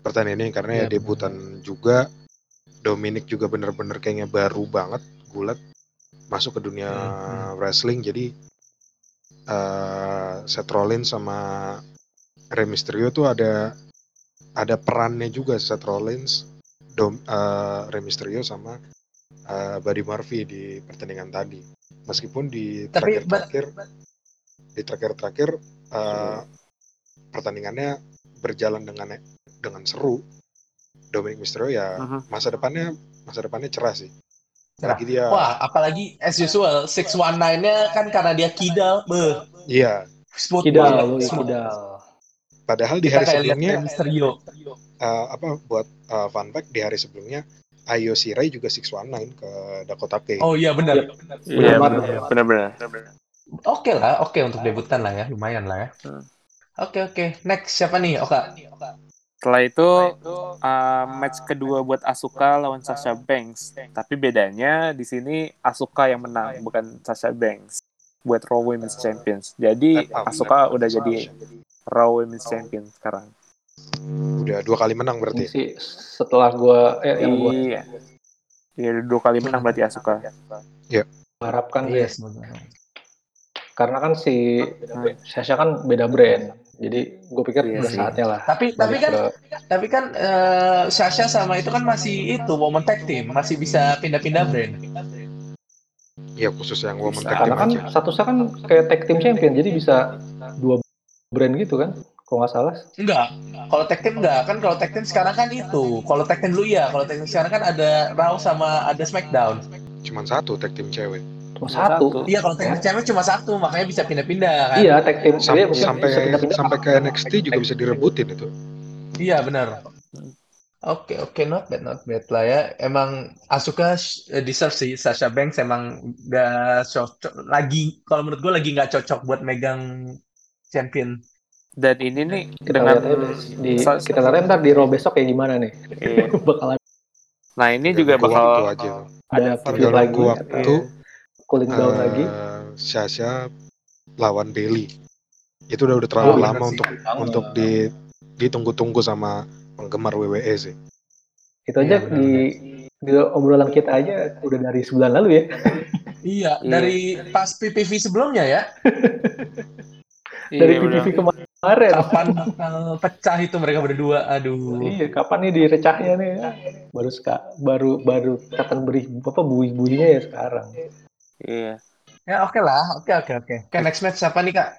S4: pertandingan ini karena ya
S1: benar.
S4: debutan juga. Dominic juga bener-bener kayaknya baru banget gulat masuk ke dunia
S1: Hmm,
S4: wrestling jadi eh Seth Rollins sama Rey Mysterio tuh ada ada perannya juga Seth Rollins, Dom, eh, Rey Mysterio sama eh, Buddy Murphy di pertandingan tadi. Meskipun di terakhir-terakhir di terakhir-terakhir eh, pertandingannya berjalan dengan dengan seru. Dominic Mysterio ya
S2: Mhm.
S4: masa depannya masa depannya cerah sih.
S1: Cerah.
S4: Lagi dia
S1: Wah, apalagi as usual 619-nya kan karena dia kidal, beh,
S4: iya,
S1: smooth
S3: Kidal,
S1: banget.
S3: lu
S1: Smooth.
S3: kidal.
S4: Padahal di hari sebelumnya eh, apa buat eh, fun fact di hari sebelumnya Ayo Shirai juga 619 ke Dakota Kai.
S1: Oh iya benar.
S2: Iya,
S3: banget.
S2: benar-benar.
S1: Oke lah, oke untuk debutan lah ya, lumayan lah ya.
S2: Hmm.
S1: Oke oke, next siapa nih? Oka.
S2: Setelah itu uh, match kedua buat Asuka lawan Sasha Banks. Tapi bedanya di sini Asuka yang menang, bukan Sasha Banks. Buat Raw Women's Champions. Jadi Asuka udah jadi Raw Women's Champion sekarang.
S4: Udah dua kali menang
S3: Ini
S4: berarti.
S3: sih setelah gua eh, yang gua
S2: Iya. Iya, dua kali menang berarti Asuka.
S3: harapkan
S1: Iya,
S3: sih.
S1: semoga.
S3: Karena kan si Sasha kan beda brand. Jadi gue pikir
S2: Iya
S3: udah
S2: sih.
S3: saatnya lah.
S1: Tapi tapi kan
S3: ke-
S1: tapi kan eh, Sasha sama itu kan masih itu woman tag team, masih bisa pindah-pindah brand.
S4: Iya khusus yang
S2: Bisa.
S4: tag
S3: karena
S4: team
S3: kan
S4: aja.
S3: statusnya kan kayak tag team champion, jadi bisa dua brand gitu kan? Kalau nggak salah.
S1: Enggak. Kalau tag team enggak, kan kalau tag team sekarang kan itu. Kalau tag team dulu ya, kalau tag team sekarang kan ada Raw sama ada SmackDown.
S4: Cuman satu tag team cewek.
S3: Cuma satu.
S1: Iya, kalau tag team cewek cuma satu, makanya bisa pindah-pindah kan.
S3: Iya, tag team.
S4: Sam-
S3: bisa-
S4: sampai
S3: bisa pindah-pindah.
S4: sampai ke NXT juga bisa direbutin itu.
S1: Iya benar. Oke oke not bad not bad lah ya. Emang Asuka deserve sih Sasha Banks emang gak cocok lagi. Kalau menurut gue lagi nggak cocok buat megang champion.
S2: Dan ini nih
S3: Kita
S2: dengan
S3: lihat aja di kita lihat ntar di Raw besok kayak gimana nih.
S2: Iya.
S3: Bakalan
S2: Nah, ini
S4: Tinggal
S2: juga bakal
S4: aja.
S3: ada feud
S4: Tinggal
S3: lagi,
S4: waktu
S3: atau cooling down
S4: eh,
S3: lagi.
S4: Sasha lawan Bailey. Itu udah udah terlalu
S1: Oh,
S4: lama
S1: bener sih.
S4: untuk untuk di ditunggu-tunggu sama penggemar WWE sih.
S3: Itu aja
S1: Iya, benar.
S3: di di obrolan kita aja udah dari sebulan lalu ya.
S1: Iya
S2: Iya.
S1: dari pas PPV sebelumnya ya.
S3: dari
S2: Iya,
S3: PPV
S2: benar.
S3: kemarin.
S1: Kapan bakal pecah itu mereka berdua? Aduh.
S3: Iya, kapan nih direcahnya nih? Baru seka, baru baru kapan beri apa bunyi-bunyinya ya sekarang.
S2: Iya.
S1: Ya oke lah. Oke oke oke. Oke next match siapa nih kak?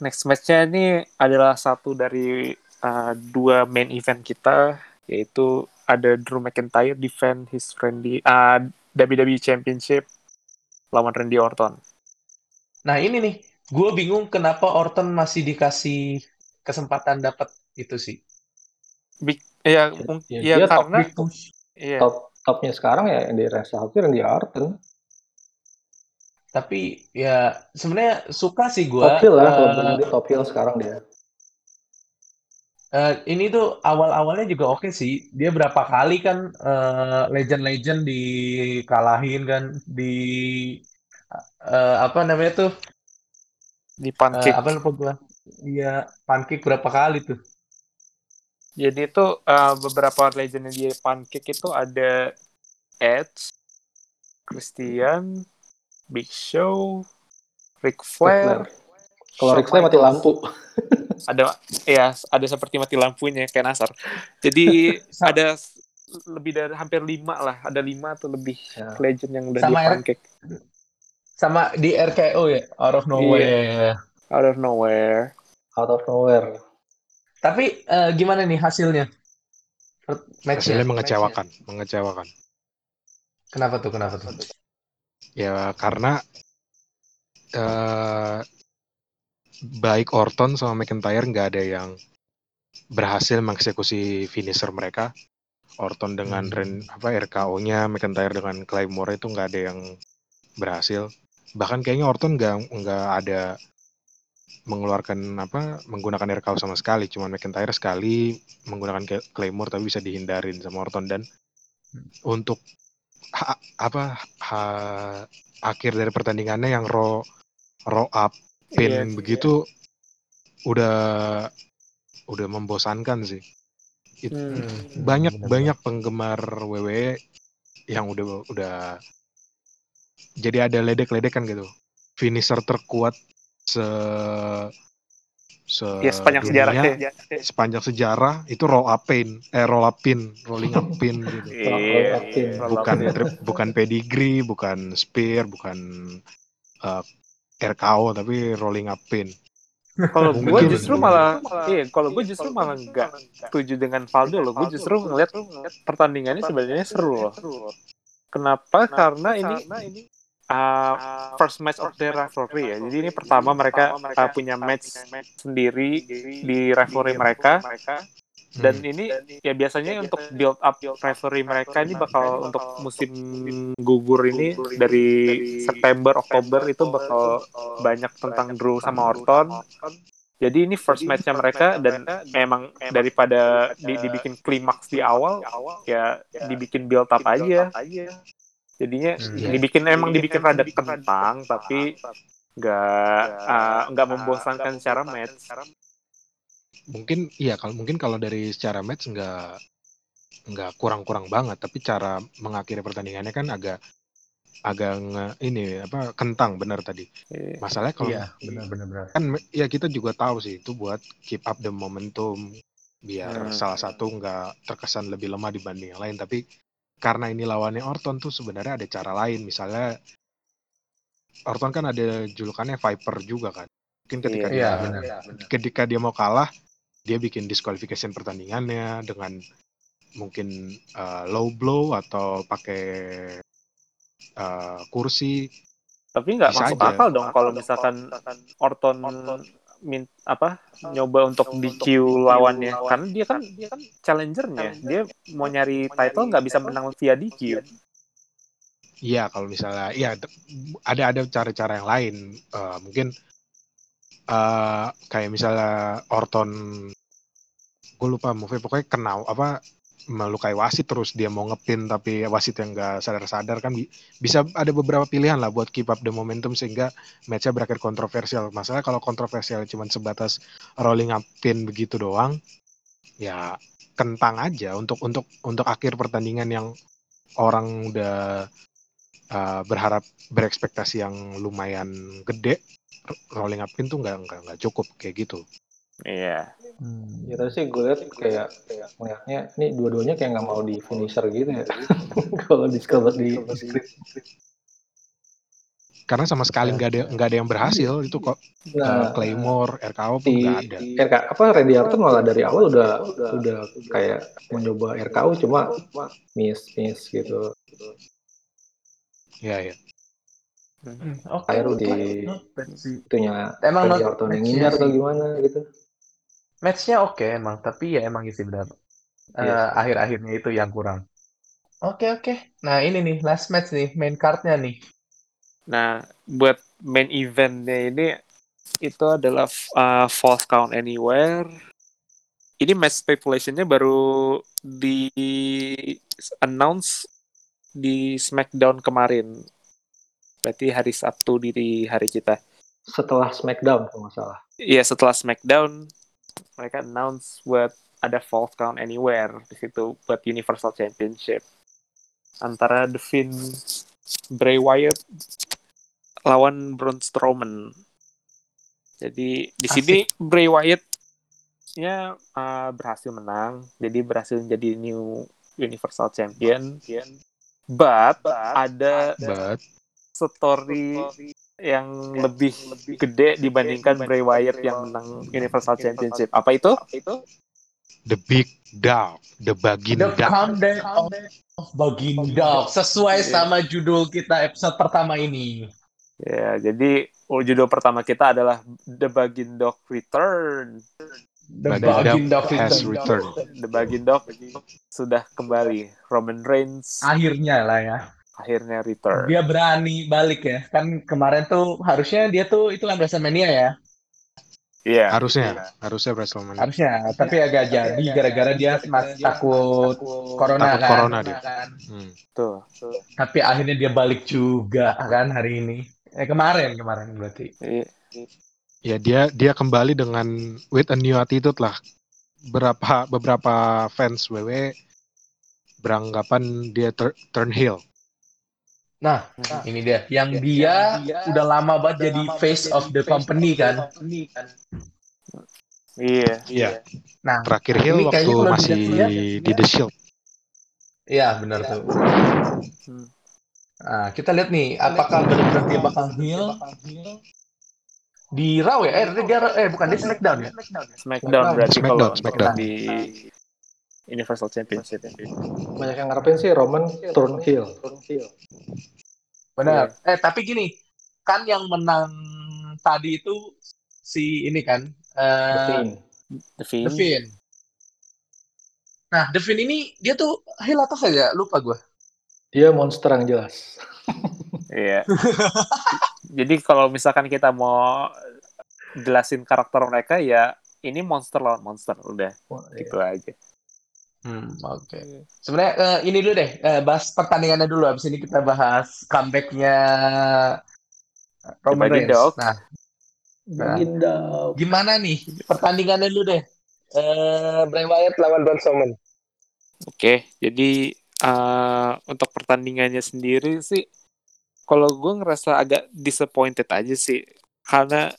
S2: Next match-nya ini adalah satu dari uh, dua main event kita, yaitu ada Drew McIntyre defend his friendly uh, WWE Championship lawan Randy Orton.
S1: Nah ini nih, gue bingung kenapa Orton masih dikasih kesempatan dapat itu sih.
S2: Big, ya, mung-
S3: Ya,
S2: ya
S3: dia top
S2: karena
S1: push.
S2: iya,
S3: Top topnya sekarang ya yang di Randy Orton.
S1: tapi ya sebenarnya suka sih gue.
S3: Top heel lah, uh, kalau dia top heel sekarang dia.
S1: Uh, ini tuh awal-awalnya juga oke okay sih. Dia berapa kali kan uh, legend-legend dikalahin kan di uh, apa namanya tuh
S2: di pancake. Uh,
S1: apa lupa gue? Iya pancake berapa kali tuh?
S2: Jadi itu uh, beberapa legend di pancake itu ada Edge, Christian, Big Show, Ric Flair.
S3: Kalau Ric Flair mati lampu.
S2: ada ya ada seperti mati lampunya kayak Nasar. Jadi ada lebih dari hampir lima lah, ada lima atau lebih ya. legend yang udah
S1: sama
S2: di pancake.
S1: Sama di RKO ya, out of nowhere.
S2: Yeah. Out of nowhere.
S3: Out of nowhere.
S1: Tapi uh, gimana nih hasilnya?
S4: Hasilnya mengecewakan, mengecewakan.
S1: Kenapa tuh? Kenapa tuh?
S4: Ya karena uh, baik Orton sama McIntyre nggak ada yang berhasil mengeksekusi finisher mereka. Orton dengan hmm. Ren, apa RKO-nya, McIntyre dengan Claymore itu nggak ada yang berhasil. Bahkan kayaknya Orton nggak nggak ada mengeluarkan apa menggunakan RKO sama sekali, cuma McIntyre sekali menggunakan Claymore tapi bisa dihindarin sama Orton dan hmm. untuk ha, apa ha, akhir dari pertandingannya yang row row up pin iya, begitu iya. udah udah membosankan sih. It, hmm. banyak bener banyak penggemar WWE yang udah udah jadi ada ledek-ledekan gitu. Finisher terkuat se
S2: se ya, sepanjang sejarah
S4: ya. sepanjang sejarah itu roll up pin eh roll up pin rolling up pin gitu.
S2: Yeah,
S4: bukan yeah. bukan pedigree bukan spear bukan uh, eh, RKO tapi rolling up pin.
S2: Kalau gue justru malah iya kalau gue justru malah nggak setuju dengan Valdo loh. Gue justru ngeliat pertandingannya sebenarnya seru loh kenapa karena ini uh, first match of the rivalry ya. Jadi ini pertama mereka uh, punya match sendiri di rivalry mereka. Dan hmm. ini ya biasanya untuk build up rivalry mereka ini bakal untuk musim gugur ini dari September Oktober itu bakal banyak tentang Drew sama Orton. Jadi ini first matchnya mereka dan memang daripada dibikin klimaks di awal ya dibikin build up aja. jadinya hmm, yeah. dibikin emang dibikin rada kentang tapi nggak uh, nggak membosankan secara match.
S4: Mungkin iya kalau mungkin kalau dari secara match nggak nggak kurang-kurang banget tapi cara mengakhiri pertandingannya kan agak agak nge, ini apa kentang benar tadi iya. masalahnya kalau
S1: iya, benar, benar, benar.
S4: kan ya kita juga tahu sih itu buat keep up the momentum biar hmm. salah satu nggak terkesan lebih lemah dibanding yang lain tapi karena ini lawannya Orton tuh sebenarnya ada cara lain misalnya Orton kan ada julukannya Viper juga kan mungkin ketika iya, dia iya, benar, ketika dia mau kalah dia bikin disqualification pertandingannya dengan mungkin uh, low blow atau pakai uh, kursi.
S2: Tapi nggak masuk aja. akal dong kalau misalkan Orton min apa nyoba untuk di queue lawannya. karena dia kan dia kan challengernya. dia mau nyari title nggak bisa menang via DQ
S4: Iya kalau misalnya iya ada ada cara-cara yang lain. Uh, mungkin uh, kayak misalnya Orton gue lupa move pokoknya kenal apa melukai wasit terus dia mau ngepin tapi wasit yang nggak sadar-sadar kan bisa ada beberapa pilihan lah buat keep up the momentum sehingga matchnya berakhir kontroversial. Masalah kalau kontroversial cuma sebatas rolling up pin begitu doang, ya kentang aja untuk untuk untuk akhir pertandingan yang orang udah uh, berharap berekspektasi yang lumayan gede rolling up pin tuh nggak nggak cukup kayak gitu.
S2: Iya.
S3: Hmm. Ya tapi sih gue lihat kayak melihatnya ini dua-duanya kayak nggak mau di finisher gitu ya. Kalau discover di, script.
S4: Karena sama sekali nggak ada nggak ada yang berhasil itu kok nah, uh, Claymore, RKO pun nggak ada.
S3: RK apa Randy Orton malah dari awal udah udah kayak mencoba RKO cuma miss miss gitu.
S4: Ya ya.
S3: Hmm. Oke. Okay, di itunya emang Randy Orton yang ngindar atau gimana gitu
S1: matchnya oke okay, emang tapi ya emang isi benar uh, yes. akhir-akhirnya itu yang kurang oke okay, oke okay. nah ini nih last match nih main cardnya nih
S2: Nah, buat main eventnya ini itu adalah uh, False Count Anywhere. Ini match stipulationnya baru di announce di SmackDown kemarin. Berarti hari Sabtu di, di hari kita.
S3: Setelah SmackDown kalau nggak salah.
S2: Iya setelah SmackDown mereka announce buat ada False Count Anywhere di situ buat Universal Championship antara The Finn Bray Wyatt lawan Braun Strowman. Jadi di sini Bray Wyatt ya uh, berhasil menang, jadi berhasil menjadi new Universal Champion. But, but ada
S4: But
S2: story, story yang lebih, lebih gede dibandingkan Bray Wyatt yang menang Universal Championship. Apa itu?
S4: The Big Dog, The Bagin
S1: The Comeback of, of Bagin Dog, sesuai sama judul kita episode pertama ini.
S2: Ya, jadi oh, judul pertama kita adalah The Bagin Dog Return.
S1: The Bagin Dog
S4: has returned.
S2: The Bagin Dog sudah kembali. Roman Reigns.
S1: Akhirnya lah ya.
S2: Akhirnya return.
S1: Dia berani balik ya. Kan kemarin tuh harusnya dia tuh itu kan WrestleMania ya.
S2: Iya. Yeah.
S4: Harusnya, yeah. harusnya WrestleMania.
S1: Harusnya, tapi agak jadi gara-gara dia masih takut corona
S4: takut
S1: kan.
S4: corona dia.
S1: Kan.
S4: Hmm.
S2: Tuh.
S1: Tapi akhirnya dia balik juga kan hari ini. Eh kemarin kemarin berarti.
S2: Iya.
S4: Ya dia dia kembali dengan with a new attitude lah. Berapa beberapa fans WWE beranggapan dia tur turn heel.
S1: Nah, nah, ini dia. Yang dia, dia udah lama banget jadi face of the company kan.
S2: Iya.
S4: Iya. Nah, terakhir heel waktu masih di The Shield.
S1: Iya, benar tuh. Nah, kita lihat nih, apakah benar-benar dia bakal heel di Raw ya? Eh, dia eh bukan di Smackdown ya?
S2: Smackdown berarti
S4: Smackdown,
S2: kalau
S4: Smackdown.
S2: di Universal Championship.
S3: Banyak yang ngarepin sih Roman turn heel.
S1: Benar. Eh tapi gini, kan yang menang tadi itu si ini kan uh,
S3: The Fiend.
S2: The Fiend.
S1: Nah, The Fiend ini dia tuh heel atau saja? Lupa gue.
S3: Dia monster yang jelas.
S2: Iya. Jadi kalau misalkan kita mau jelasin karakter mereka ya ini monster lawan monster udah
S3: Wah,
S2: gitu
S3: iya.
S2: aja.
S1: Hmm, oke. Sebenarnya eh, ini dulu deh, eh, bahas pertandingannya dulu. Abis ini kita bahas comebacknya Roman Reigns.
S2: Dog.
S1: Nah, Nah. Gimana nih pertandingannya dulu deh? Eh, Bray Wyatt lawan Braun Strowman.
S2: Oke, jadi uh, untuk pertandingannya sendiri sih, kalau gue ngerasa agak disappointed aja sih, karena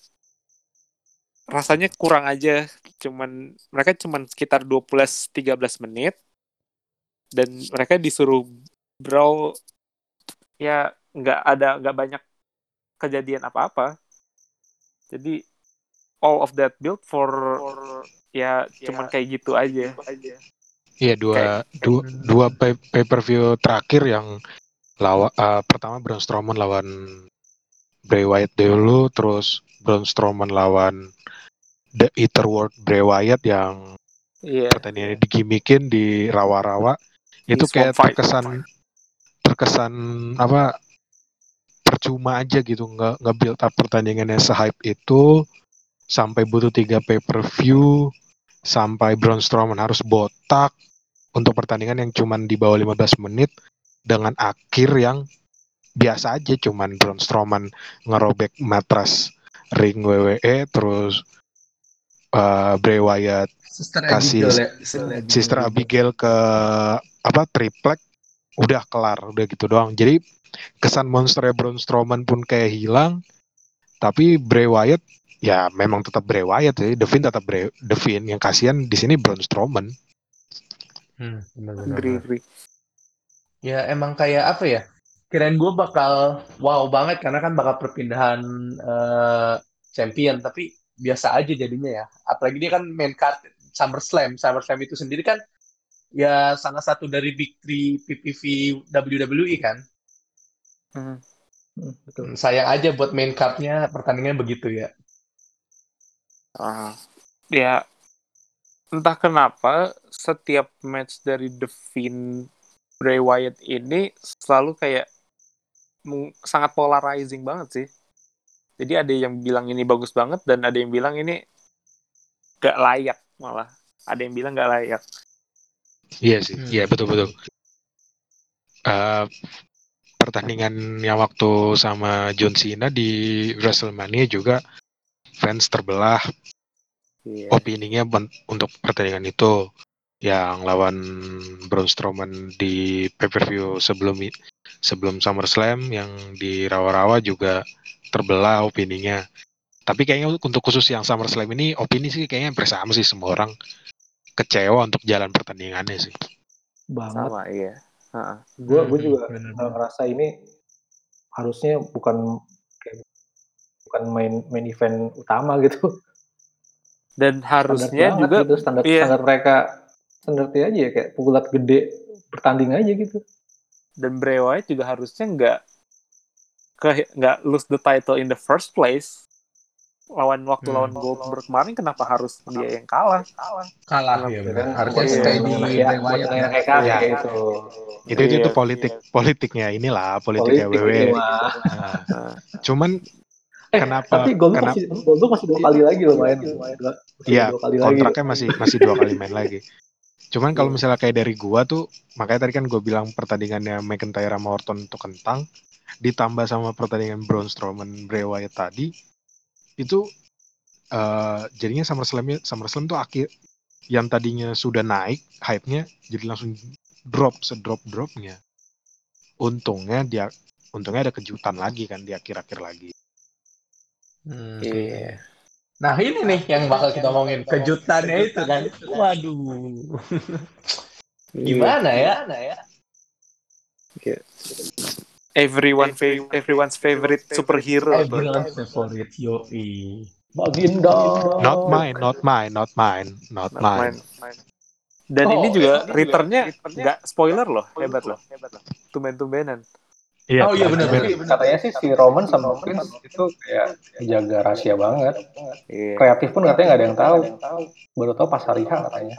S2: rasanya kurang aja, cuman mereka cuman sekitar 12-13 menit, dan mereka disuruh brawl, ya nggak ada nggak banyak kejadian apa-apa, jadi all of that build for, ya cuman kayak gitu aja.
S4: Iya dua dua dua pay, pay per view terakhir yang lawa uh, pertama Braun Strowman lawan Bray Wyatt dulu, terus Braun Strowman lawan The Ether World Bray Wyatt yang
S2: Iya.
S4: pertandingannya digimikin di rawa-rawa itu kayak
S2: fight.
S4: terkesan terkesan apa percuma aja gitu nggak nggak build up pertandingannya sehype itu sampai butuh tiga pay per view sampai Braun Strowman harus botak untuk pertandingan yang cuman di bawah 15 menit dengan akhir yang biasa aja cuman Braun Strowman ngerobek matras ring WWE terus uh, Bray Wyatt
S1: Sister
S4: Kasih
S1: Abigail ya. Sister Abigail.
S4: Sister Abigail ke apa triplek udah kelar udah gitu doang jadi kesan monsternya Braun Strowman pun kayak hilang tapi Bray Wyatt ya memang tetap Bray Wyatt ya Fiend tetap Bray Fiend yang kasihan di sini Braun Strowman
S1: Hmm, benar-benar.
S2: Agree, agree.
S1: Ya emang kayak apa ya? Kirain gue bakal wow banget karena kan bakal perpindahan eh, champion, tapi biasa aja jadinya ya. Apalagi dia kan main card SummerSlam. SummerSlam itu sendiri kan ya salah satu dari big three PPV WWE kan.
S2: Hmm.
S3: Hmm, betul.
S1: Sayang aja buat main cardnya pertandingan begitu ya.
S2: Ah, ya entah kenapa setiap match dari The Fiend Bray Wyatt ini selalu kayak sangat polarizing banget sih. Jadi ada yang bilang ini bagus banget dan ada yang bilang ini gak layak malah. Ada yang bilang gak layak.
S4: Iya sih, iya hmm. betul betul. Uh, pertandingan yang waktu sama John Cena di WrestleMania juga fans terbelah. Yeah. Opininya untuk pertandingan itu yang lawan Braun Strowman di pay-per-view sebelum sebelum SummerSlam yang di rawa-rawa juga terbelah opininya. Tapi kayaknya untuk khusus yang SummerSlam ini opini sih kayaknya bersama sih semua orang kecewa untuk jalan pertandingannya sih.
S3: Banget.
S2: Sama, iya.
S3: Gue gue juga bener -bener. ngerasa ini harusnya bukan bukan main main event utama gitu.
S2: Dan harusnya standar juga
S3: gitu, standar iya. standar mereka standarnya aja ya kayak pukulat gede bertanding aja gitu.
S2: Dan Bray Wyatt juga harusnya nggak ke nggak lose the title in the first place. Lawan waktu hmm. lawan Goldberg kemarin kenapa harus dia yang kalah?
S1: Kalah. Kalah ya benar harusnya stay di
S3: Wyatt. ya itu
S4: itu itu, itu politik politiknya inilah politiknya Politik WWE nah. cuman
S3: eh, kenapa tapi Goldberg masih Goldberg masih dua kali lagi loh main.
S4: Iya kontraknya masih masih dua kali main lagi cuman kalau misalnya kayak dari gua tuh makanya tadi kan gua bilang pertandingannya McIntyre sama Orton itu kentang ditambah sama pertandingan Braun Strowman Bray Wyatt tadi itu uh, jadinya SummerSlam SummerSlam tuh akhir yang tadinya sudah naik hype-nya jadi langsung drop sedrop dropnya untungnya dia untungnya ada kejutan lagi kan di akhir-akhir lagi.
S1: Hmm, yeah. Nah ini nih yang bakal kita omongin kejutannya itu kan waduh gimana ya gimana ya
S2: everyone fa everyone's favorite superhero.
S1: Everyone's favorite yoi.
S3: Baginda.
S4: Not mine, not mine, not mine, not, not mine. mine.
S2: Dan oh, ini juga returnnya nggak spoiler loh, hebat loh. Tumben-tumbenan.
S3: Iya, oh iya benar. Katanya sih si Roman sama Prince itu kayak jaga rahasia banget. Iya. Kreatif pun katanya nggak ada yang tahu. Baru tahu pas hari H katanya.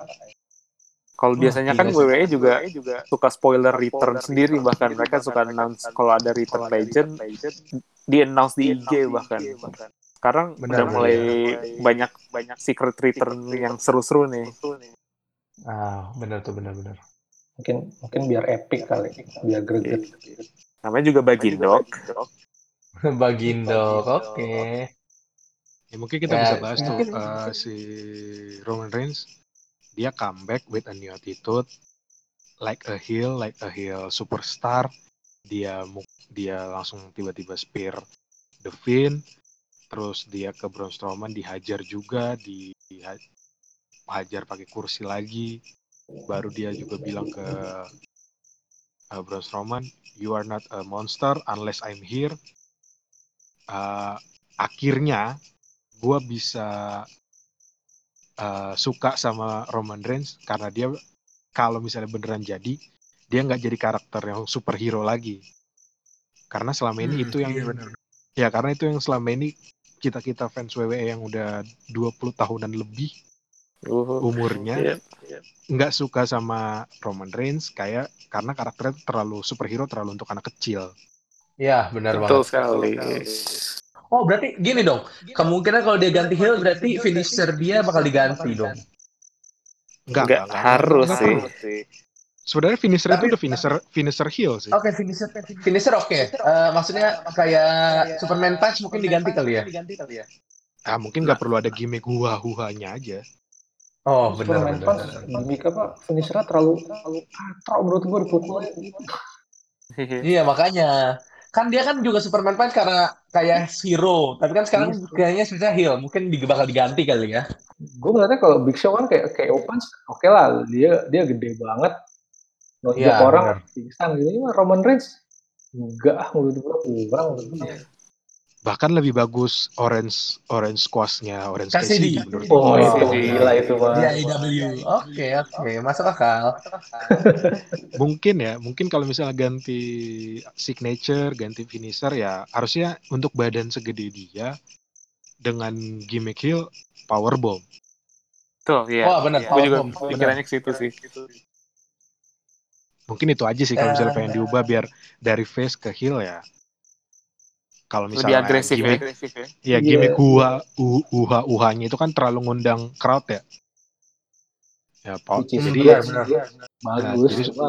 S2: Kalau biasanya kan WWE juga, juga suka spoiler return sendiri bahkan mereka suka announce kalau ada return legend di announce di IG bahkan. Sekarang udah mulai banyak banyak secret return yang seru-seru nih.
S1: Ah, benar tuh benar-benar.
S3: Mungkin mungkin biar epic kali, biar greget.
S2: Namanya juga Bagindok.
S1: Bagindok, oke. Okay.
S4: Ya, mungkin kita ya, bisa bahas tuh uh, si Roman Reigns dia comeback with a new attitude like a heel like a heel superstar dia dia langsung tiba-tiba spear the Finn terus dia ke Braun Strowman dihajar juga di dihajar pakai kursi lagi baru dia juga bilang ke uh, Braun Strowman you are not a monster unless I'm here uh, akhirnya gue bisa uh, suka sama Roman Reigns karena dia kalau misalnya beneran jadi dia nggak jadi karakter yang superhero lagi karena selama ini hmm, itu yang iya bener. ya karena itu yang selama ini kita kita fans WWE yang udah 20 tahunan lebih uh, umurnya yeah, yeah. nggak suka sama Roman Reigns kayak karena karakternya terlalu superhero terlalu untuk anak kecil.
S1: Ya benar
S2: banget. Betul sekali.
S1: Oh berarti gini dong, kemungkinan kalau dia ganti heel berarti finisher dia bakal diganti dong.
S2: Enggak, enggak, enggak harus enggak, sih.
S4: Sebenarnya finisher Tapi, itu udah finisher finisher heel sih.
S1: Oke, okay, finisher finisher oke. Okay. Uh, eh, maksudnya kayak Superman punch mungkin diganti kali ya.
S4: Ah, mungkin nggak perlu ada gimmick hua huanya aja.
S1: Oh, benar Superman benar.
S3: Punch gimmick apa? Finishernya terlalu terlalu katro menurut gue
S1: Iya, makanya. Kan dia kan juga Superman Punch karena kayak hero tapi kan sekarang yes. Iya. kayaknya sebenarnya heel mungkin bakal diganti kali ya.
S3: Gue ngeliatnya kalau Big Show kan kayak kayak Punch oke okay lah. Dia dia gede banget. Nonjok ya, orang pingsan. Gitu ini Roman Reigns. Enggak menurut gue kurang. Menurut gue
S4: bahkan lebih bagus orange orange squashnya orange
S1: Cassidy
S3: menurut oh, oh itu gila itu
S1: mah ya IW oke oke. Masuk akal.
S4: Mungkin ya mungkin kalau misalnya ganti signature ganti finisher ya harusnya untuk badan segede dia dengan gimmick heel power bomb.
S2: Tuh iya.
S1: Oh benar
S2: ya. juga pikirannya ke situ sih.
S4: Mungkin itu aja sih kalau misalnya pengen diubah biar dari face ke heel ya kalau misalnya
S2: lebih agresif
S4: gimmick,
S2: ya. Agresif ya.
S4: Ya gimmick uha uha uhanya itu kan terlalu ngundang crowd ya. Ya,
S1: Hmm,
S4: jadi
S1: benar, benar.
S3: bagus.
S4: jadi-
S3: cuma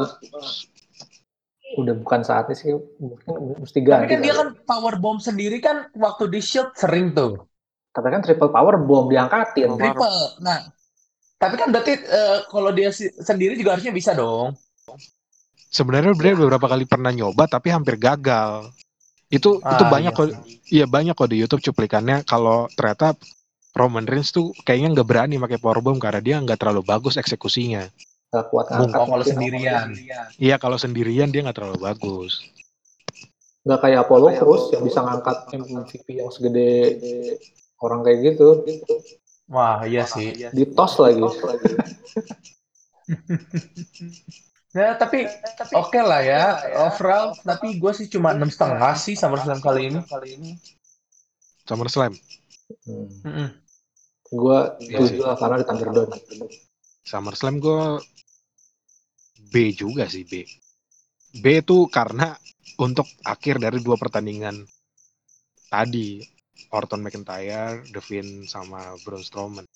S3: udah bukan saatnya sih mungkin mesti
S1: Tapi
S3: ganti.
S1: kan dia
S3: kali.
S1: kan power bomb sendiri kan waktu di shield sering tuh.
S3: Tapi kan triple power bomb diangkatin.
S2: Power-
S1: Triple. Nah, tapi kan berarti eh, kalau dia si- sendiri juga harusnya bisa dong.
S4: sebenarnya Bray beberapa kali pernah nyoba tapi hampir gagal. Itu itu
S1: Ah,
S4: banyak
S1: iya
S4: kok. Iya banyak kok di YouTube cuplikannya kalau ternyata Roman Reigns tuh kayaknya nggak berani pakai powerbomb karena dia nggak terlalu bagus eksekusinya.
S3: Gak kuat
S1: Oh, kalau
S3: mungkin.
S1: sendirian.
S4: Iya kalau sendirian dia nggak terlalu bagus.
S3: Nggak kayak Apollo Crews yang bisa ngangkat MVP yang segede orang kayak gitu.
S1: Wah, iya sih.
S3: Di toss lagi.
S1: Ya, tapi oke lah ya. Overall, tapi gue sih cuma enam setengah sih SummerSlam kali ini.
S4: SummerSlam.
S3: Hmm.
S1: Mm-mm.
S3: Gue
S4: Iya
S3: tujuh lah karena di Thunderdome.
S4: SummerSlam gue B juga sih B. B itu karena untuk akhir dari dua pertandingan tadi Orton McIntyre, Finn sama Braun Strowman.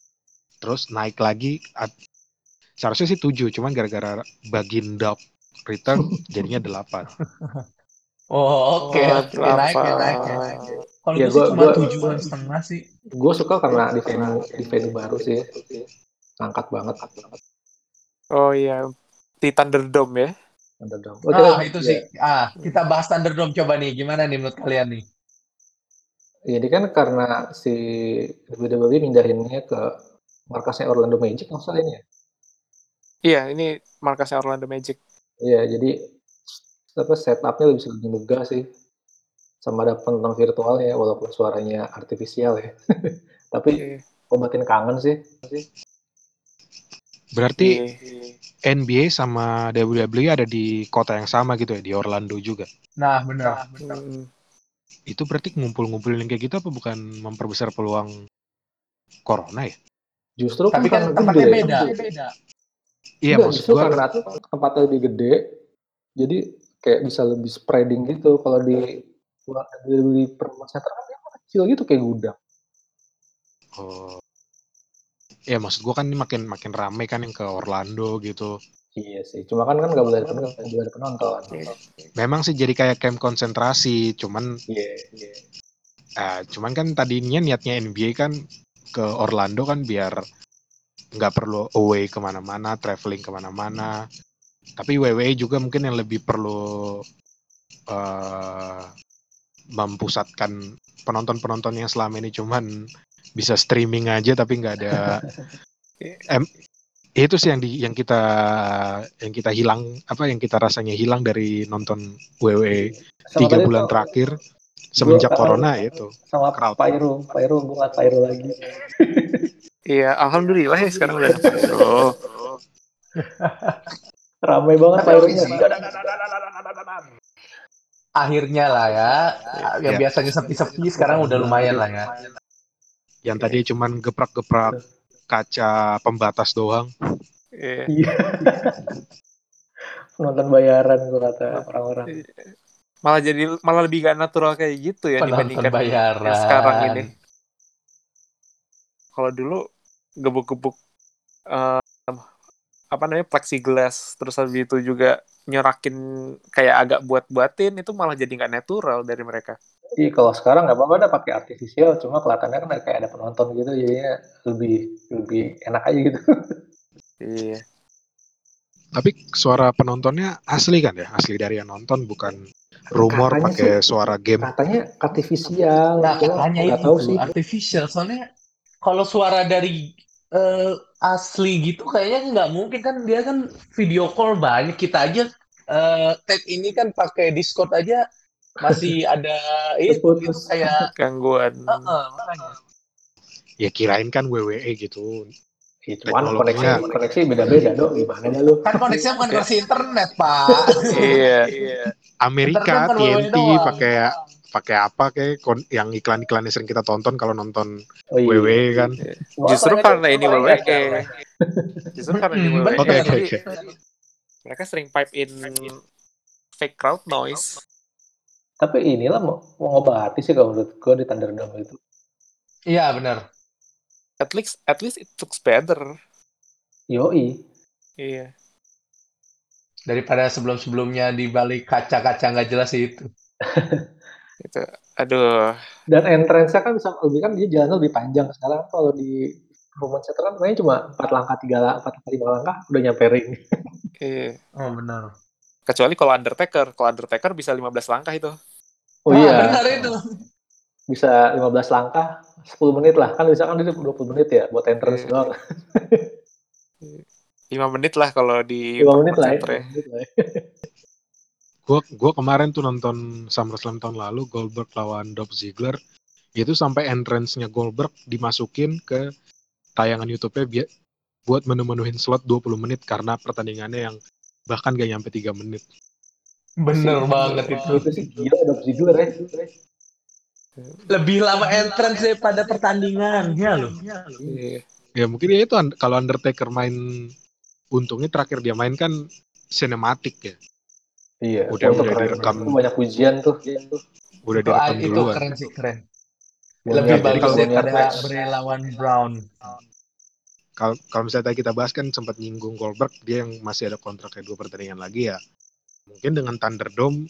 S4: Terus naik lagi seharusnya sih 7 cuman gara-gara Baginda return jadinya 8.
S1: Oh, oke.
S2: Oh,
S1: oke. Naik ya, naik ya, naik ya. Kalau
S3: Ya,
S1: gue cuma enam setengah sih.
S3: Gue suka karena di venue di venue baru sih. Ngangkat banget.
S2: Oh iya, di Thunderdome ya.
S3: Thunderdome. Oh,
S1: Ah,
S3: kita-
S1: itu
S3: ya.
S1: sih. Ah, kita bahas Thunderdome coba nih. Gimana nih menurut kalian nih?
S3: Ya, ini kan karena si WWE mindahinnya ke markasnya Orlando Magic maksudnya ini ya.
S2: Iya, ini markasnya Orlando Magic.
S3: Iya, jadi apa setupnya lebih lebih megah sih. Sama ada penonton virtualnya walaupun suaranya artifisial ya. Tapi
S2: Iya.
S3: obatin kangen sih.
S4: Berarti
S2: Iya.
S4: NBA sama WWE ada di kota yang sama gitu ya di Orlando juga.
S1: Nah, benar.
S2: Hmm.
S4: Itu berarti ngumpul-ngumpulin kayak gitu apa bukan memperbesar peluang corona ya?
S3: Justru
S1: Tapi kan
S3: karena
S1: tempatnya
S3: gede.
S1: beda.
S4: Iya maksud gua
S3: karena tempatnya lebih gede, jadi kayak bisa lebih spreading gitu. Kalau di di performance center kan dia kecil gitu kayak gudang.
S4: Oh. Ya maksud gua kan ini makin makin rame kan yang ke Orlando gitu.
S3: Iya sih. Cuma kan kan nggak boleh penonton, nggak boleh ada penonton.
S4: Memang sih jadi kayak camp konsentrasi, cuman
S3: Iya. iya.
S4: eh, cuman kan tadinya niatnya NBA kan ke Orlando kan biar nggak perlu away ke mana-mana, traveling ke mana-mana. Tapi WWE juga mungkin yang lebih perlu eh mempusatkan penonton-penonton yang selama ini cuman bisa streaming aja tapi nggak ada em, itu sih yang di yang kita yang kita hilang apa yang kita rasanya hilang dari nonton WWE tiga bulan terakhir semenjak
S3: Gua-
S4: corona itu
S3: sama
S4: crowd.
S3: Pyro, Pyro gue nggak Pyro lagi.
S2: Iya, alhamdulillah ya sekarang udah Pyro.
S3: Ramai banget Pyro-nya.
S1: Akhirnya lah ya. Yang
S4: Ya.
S1: biasanya sepi-sepi sekarang udah lumayan lah ya.
S4: yang tadi cuman geprak-geprak kaca pembatas doang
S2: Iya.
S3: Iya. Penonton bayaran gue kata orang-orang.
S2: Malah jadi malah lebih gak natural kayak gitu ya
S1: Penonton
S2: dibandingkan
S1: bayaran.
S2: yang sekarang ini. Kalau dulu gebuk-gebuk eh, apa namanya plexiglass terus habis itu juga nyorakin kayak agak buat-buatin itu malah jadi nggak natural dari mereka.
S3: Iya kalau sekarang nggak apa-apa dah pakai artifisial, cuma kelihatannya kan kayak ada penonton gitu, jadinya lebih lebih enak aja gitu.
S2: Iya.
S4: tapi suara penontonnya asli kan ya asli dari yang nonton bukan rumor
S3: Katanya
S4: pakai suara game
S3: Katanya artifisial,
S1: Nah,
S3: cuma
S1: katanya
S3: nggak
S1: itu
S3: tahu sih.
S1: artificial. Soalnya kalau suara dari eh, asli gitu kayaknya nggak mungkin kan dia kan video call banyak kita aja eh tag ini kan pakai Discord aja masih ada itu gitu
S3: Putus.
S1: kayak
S2: Gangguan.
S1: Heeh, makanya.
S4: ya kirain kan WWE gitu
S3: Ya, cuman koneksi koneksi beda-beda dong, gimana dah lu?
S1: Kan koneksinya bukan koneksi internet, Pak.
S2: Iya.
S4: Amerika
S1: kan
S4: TNT
S1: doang.
S4: pakai pakai apa kayak yang iklan-iklan yang sering kita tonton kalau nonton
S3: Oh iya.
S4: WWE kan
S2: Justru
S1: Wah,
S2: karena ini
S1: ternyata
S2: WWE. Justru karena ini WWE.
S4: Oke, oke, oke.
S2: mereka sering pipe in fake crowd noise.
S3: Tapi inilah mau, mau ngobati sih kalau menurut gue di Thunderdome itu.
S1: Iya benar.
S2: At least at least it looks better.
S3: Yoi.
S2: Iya.
S1: Daripada sebelum-sebelumnya di balik kaca-kaca nggak jelas itu.
S2: itu. Aduh.
S3: Dan entrance-nya kan bisa lebih kan dia jalan lebih panjang. Sekarang kalau di Roman Center kan kayaknya cuma 4 langkah, 3 langkah, 4 langkah, 5 langkah udah nyampe ring.
S2: Iya.
S1: Oh benar.
S2: Kecuali kalau Undertaker, kalau Undertaker bisa 15 langkah itu.
S3: Oh
S1: ah,
S3: iya.
S1: Benar itu.
S3: Bisa 15 langkah, 10 menit lah. Kan bisa kan dia 20 menit ya buat entrance
S2: Iya.
S3: doang.
S2: 5 menit lah kalau di
S3: 5 menit lah ya.
S2: Center
S3: 5 menit lah ya.
S4: Gue gua kemarin tuh nonton SummerSlam tahun lalu Goldberg lawan Dolph Ziggler itu sampai entrance-nya Goldberg dimasukin ke tayangan YouTube-nya biar buat menu-menuhin slot 20 menit karena pertandingannya yang bahkan gak nyampe 3 menit.
S1: Bener
S3: Sih,
S1: banget itu.
S3: Itu sih gila udah Ziggler ya.
S1: Lebih lama entrance daripada pertandingannya loh.
S2: Iya.
S4: Ya mungkin ya itu kalau Undertaker main untungnya terakhir dia main kan sinematik ya.
S3: Iya.
S4: Udah-
S3: itu
S4: udah
S3: keren.
S4: direkam.
S3: Itu banyak pujian tuh.
S4: Udah
S1: Itu, ah,
S4: direkam
S1: itu
S4: duluan.
S1: keren sih keren.
S3: Boneyard-
S1: Lebih bagus
S3: kalau Boneyard
S1: daripada
S3: match.
S1: Bray lawan Brown.
S4: Kalau kalau misalnya tadi kita bahas kan sempat nyinggung Goldberg dia yang masih ada kontraknya dua pertandingan lagi ya. Mungkin dengan Thunderdome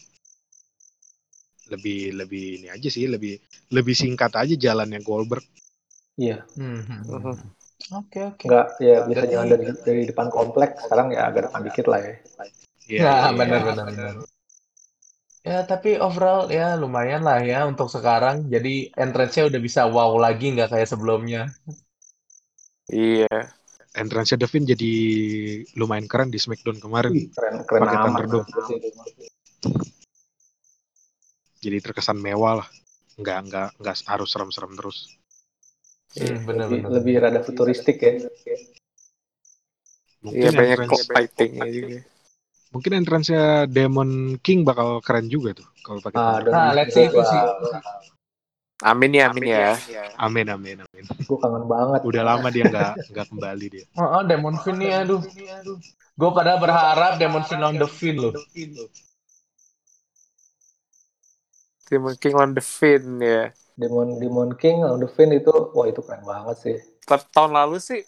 S4: lebih lebih ini aja sih lebih lebih singkat aja jalannya Goldberg.
S3: Iya.
S2: Mhm.
S1: Oke oke.
S3: Enggak ya bisa jalan dari, dari depan kompleks. Sekarang ya agak depan dikit lah ya.
S4: Iya,
S1: Nah,
S4: iya.
S1: benar benar benar. Ya, tapi overall ya lumayan lah ya untuk sekarang. Jadi entrance-nya udah bisa wow lagi nggak kayak sebelumnya.
S2: Iya.
S4: Entrance-nya Devin jadi lumayan keren di SmackDown kemarin.
S3: Wih, keren keren
S4: Pakai
S3: amat.
S4: Thunderdome. Jadi terkesan mewah lah. Nggak nggak nggak harus serem-serem terus.
S1: Hmm, benar
S3: lebih,
S1: benar.
S3: lebih rada futuristik ya.
S4: Mungkin
S2: Iya banyak
S4: entrance
S2: clock fighting-nya juga.
S4: Mungkin entrance-nya Demon King bakal keren juga tuh kalau pakai
S3: Ah.
S1: Nah, let's see itu sih.
S2: Amin ya, amin ya.
S4: Amin amin amin.
S3: Gue kangen banget.
S4: Udah lama dia nggak nggak kembali dia.
S1: Oh, oh, Demon Finn nih, aduh. Gue pada berharap Demon Finn on the Finn loh.
S2: Demon King on the Finn ya.
S3: Demon Demon King on the Finn itu wah itu keren banget sih.
S2: Tapi tahun lalu sih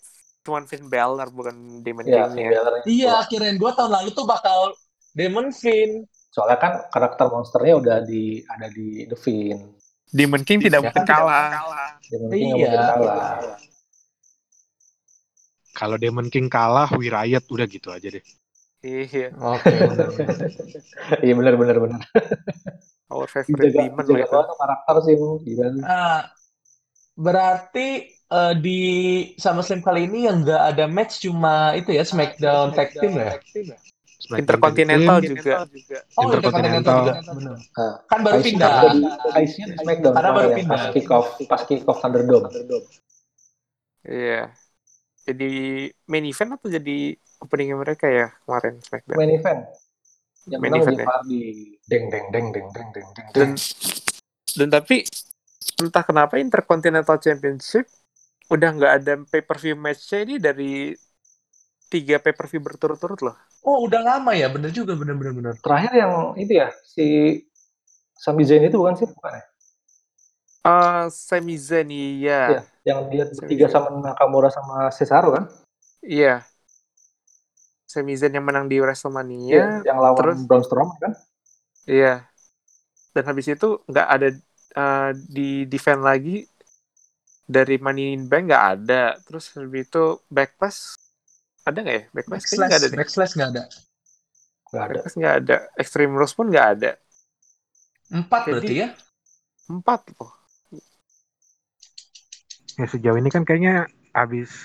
S2: cuman Finn Balor bukan Demon
S3: Ya,
S2: King
S3: Finn
S2: ya.
S1: Iya, kirain gue tahun lalu tuh bakal Demon Finn.
S3: Soalnya kan karakter monsternya udah di ada di The Finn.
S2: Demon King tidak mungkin
S1: kan?
S2: kalah.
S3: Demon King
S1: Iya.
S3: mungkin kalah.
S4: Kalau Demon King kalah, We Riot udah gitu aja deh.
S2: Iya.
S1: Oke, benar.
S3: Iya benar benar benar.
S2: Our favorite demon lah
S3: tuh karakter sih. Gila sih.
S1: Ah, berarti eh, di SummerSlam kali ini yang nggak ada match cuma itu ya SmackDown Tag Team ya?
S4: Smackdown
S2: Intercontinental
S4: Team,
S2: juga.
S1: Oh,
S4: Intercontinental.
S1: Intercontinental juga. Benar.
S3: Nah,
S1: Kan baru pindah.
S3: juga di IC di Smackdown
S1: Karena baru
S3: ya,
S1: pindah.
S3: pas kick off pas kick off Thunderdome.
S2: Iya. Jadi main event atau jadi openingnya mereka ya kemarin SmackDown.
S3: Main event. Yang
S2: Main event ya.
S3: Hardy. Deng deng deng deng deng deng deng.
S2: Dan dan tapi entah kenapa Intercontinental Championship udah nggak ada pay per view match-nya ini dari tiga pay per view berturut-turut loh.
S1: Oh, udah lama ya, bener juga, bener bener bener.
S3: Terakhir yang itu ya si Sami Zayn itu bukan sih bukan ya?
S2: Ah, Sami Zayn iya.
S3: Iya, yang dia
S2: Zayn.
S3: sama Nakamura sama Cesaro kan?
S2: Iya. Sami Zayn yang menang di WrestleMania.
S3: Iya, yang lawan
S2: terus-
S3: Braun Strowman kan?
S2: Iya. Dan habis itu nggak ada eh, di defend lagi dari Money in Bank nggak ada. Terus habis itu Backlash ada nggak ya? Kayaknya nggak ada
S1: Backslash,
S2: deh.
S1: backslash nggak ada.
S3: Gak ada.
S2: Backlash nggak ada. Extreme Rules pun nggak ada.
S1: Empat
S2: Jadi-
S1: berarti ya?
S2: Empat loh.
S4: Ya sejauh ini kan kayaknya habis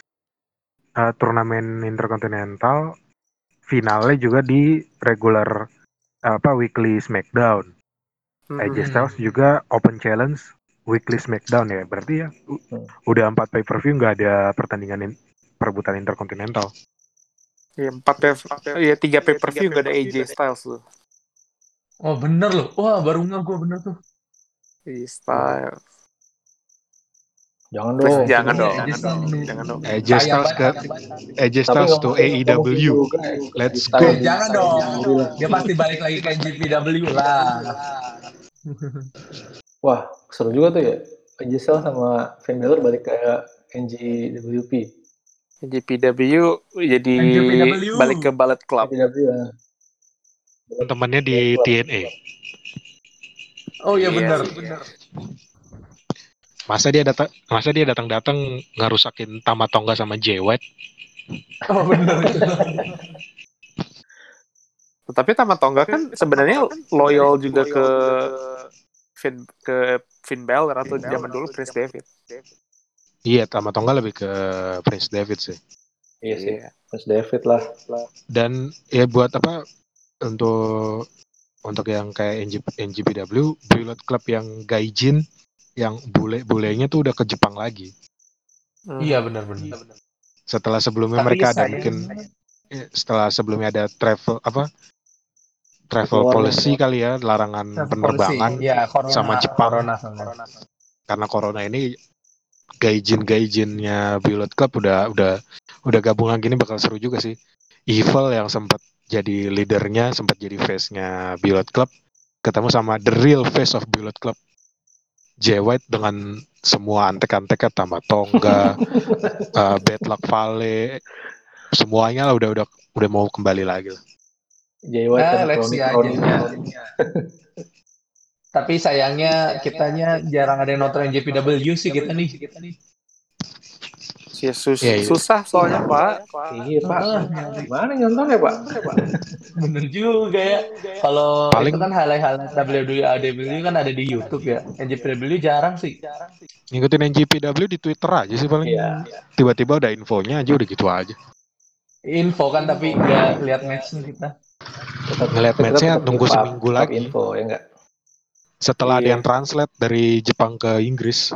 S4: uh, turnamen Intercontinental finalnya juga di regular apa weekly Smackdown. AJ
S1: Hmm.
S4: Styles juga open challenge weekly Smackdown ya. Berarti ya
S3: Hmm.
S4: udah empat pay per view nggak ada pertandingan in- perebutan Intercontinental.
S2: Iya empat pay, iya tiga pay per view nggak ada AJ Styles loh.
S1: Oh bener loh. Wah baru nggak gue bener tuh.
S2: AJ Styles.
S3: Jangan
S2: Terus
S3: dong.
S2: jangan
S1: Iya,
S2: dong,
S1: AJ
S2: jangan dong,
S1: Styles.
S2: jangan dong.
S4: AJ Styles ke. AJ Styles to AEW.
S3: juga.
S4: Let's
S3: Styles
S4: go.
S1: Jangan dong.
S3: di-
S1: Dia pasti balik lagi ke GPW lah.
S3: Wah, seru juga tuh ya. Gisel sama Finn Balor balik ke NJWP.
S2: NJPW jadi NJPW. balik ke Ballet Club. NJPW, ya.
S4: Temannya di TNA.
S1: Oh iya benar, benar.
S4: Masa dia datang masa dia datang-datang ngerusakin Tamatonga sama Jay White?
S1: Oh benar.
S2: Tapi Tamatonga kan sebenarnya loyal juga ke Finn ke Finn Balor atau zaman dulu Prince David.
S4: Iya, Tamatonga lebih ke Prince David sih.
S3: Iya sih, iya. Prince David lah.
S4: Dan ya buat apa untuk untuk yang kayak NG, NGPW, Bullet Club yang Gaijin, yang bule-bulenya tuh udah ke Jepang lagi.
S1: Hmm. Iya benar-benar.
S4: Setelah sebelumnya Tapi mereka ada mungkin ya, setelah sebelumnya ada travel apa travel policy kali ya larangan travel penerbangan
S1: ya, corona,
S4: sama Jepang
S1: corona, corona.
S4: karena corona ini gaijin gaijinnya Bullet Club udah udah udah gabung lagi ini bakal seru juga sih Evil yang sempat jadi leadernya sempat jadi face-nya Bullet Club ketemu sama the real face of Bullet Club Jay White dengan semua antek-anteknya tambah Tongga, uh, Bad Luck Vale, semuanya lah udah udah udah mau kembali lagi lah.
S1: Jay White nah, dan aja. Tapi sayangnya kitanya jarang ada yang nonton JPW sih kita nih. Kita nih.
S2: Ya, sus ya, ya. susah soalnya Pak.
S3: Iya Pak. Gimana ya Pak?
S1: Bener juga ya. Kalau Paling... itu kan hal-hal WWE kan ada di YouTube ya. NJPW jarang sih.
S4: Ngikutin NJPW di Twitter aja sih paling. Iya. Tiba-tiba ada infonya aja udah gitu aja.
S1: Info kan tapi nggak lihat matchnya kita.
S4: Ngeliat matchnya tunggu seminggu lagi.
S3: Info ya enggak?
S4: Setelah iya. ada yang translate dari Jepang ke Inggris.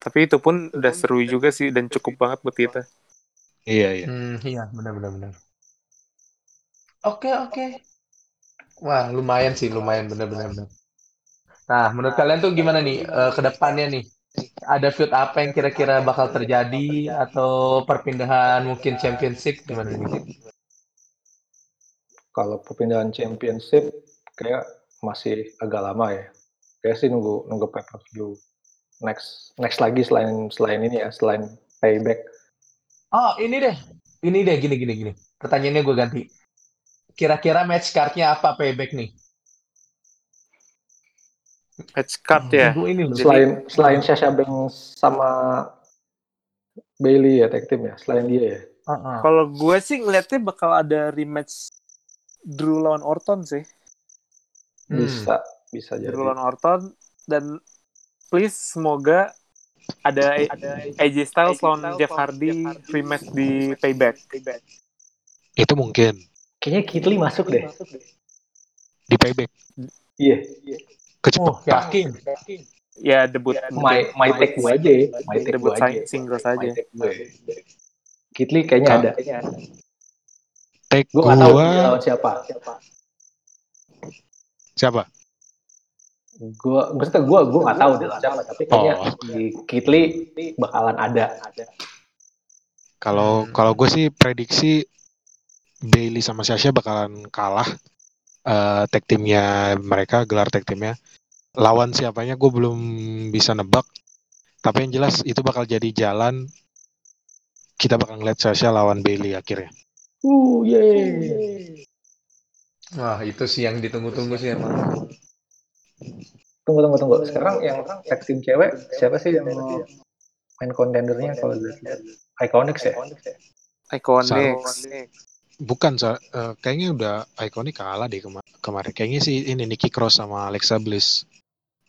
S2: Tapi itu pun udah seru juga sih dan cukup banget buat kita.
S4: Iya iya.
S1: Hmm, iya benar benar benar. Oke oke. Wah lumayan sih lumayan benar benar benar. Nah menurut kalian tuh gimana nih uh, ke depannya nih? Ada feud apa yang kira-kira bakal terjadi atau perpindahan mungkin championship gimana nih?
S3: Kalau perpindahan championship kayak masih agak lama ya. Kayak sih nunggu nunggu pay per view next next lagi selain selain ini ya selain payback.
S1: Oh ini deh. Ini deh gini gini gini. Pertanyaannya gue ganti. Kira-kira match cardnya apa payback nih?
S2: Match card ya?
S3: Hmm, ini loh. selain selain Sasha Banks sama Bailey ya tag team ya selain dia ya.
S2: Uh -uh. kalau gue sih ngeliatnya bakal ada rematch Drew lawan Orton sih
S3: bisa hmm. bisa
S2: jadi Drew lawan Orton dan please semoga ada ada AJ Styles lawan Jeff Hardy rematch di Payback.
S4: Itu mungkin.
S3: Kayaknya Kitli masuk deh.
S4: Di Payback.
S3: Iya. Yeah.
S1: Kecepatan. Oh, yakin.
S2: Ya debut.
S3: My my take gue aja. My take
S2: debut aja. single saja.
S3: Kitli kayaknya ada.
S4: Take
S3: gue gak tahu lawan siapa.
S4: Siapa?
S3: gue maksudnya gue gue nggak tahu deh siapa tapi kayaknya oh. di Kitli bakalan ada
S4: kalau kalau gue sih prediksi Bailey sama Sasha bakalan kalah uh, tag timnya mereka gelar tag timnya lawan siapanya gue belum bisa nebak tapi yang jelas itu bakal jadi jalan kita bakal ngeliat Sasha lawan Bailey akhirnya
S3: uh yeay
S1: wah itu sih yang ditunggu-tunggu sih emang
S3: Tunggu tunggu tunggu. Sekarang yang tag team cewek siapa sih yang main kontendernya kalau lihat Iconics ya?
S2: Iconics.
S4: Bukan, so, uh, kayaknya udah Iconic kalah deh kema kemarin. Kayaknya sih ini Nikki Cross sama Alexa Bliss.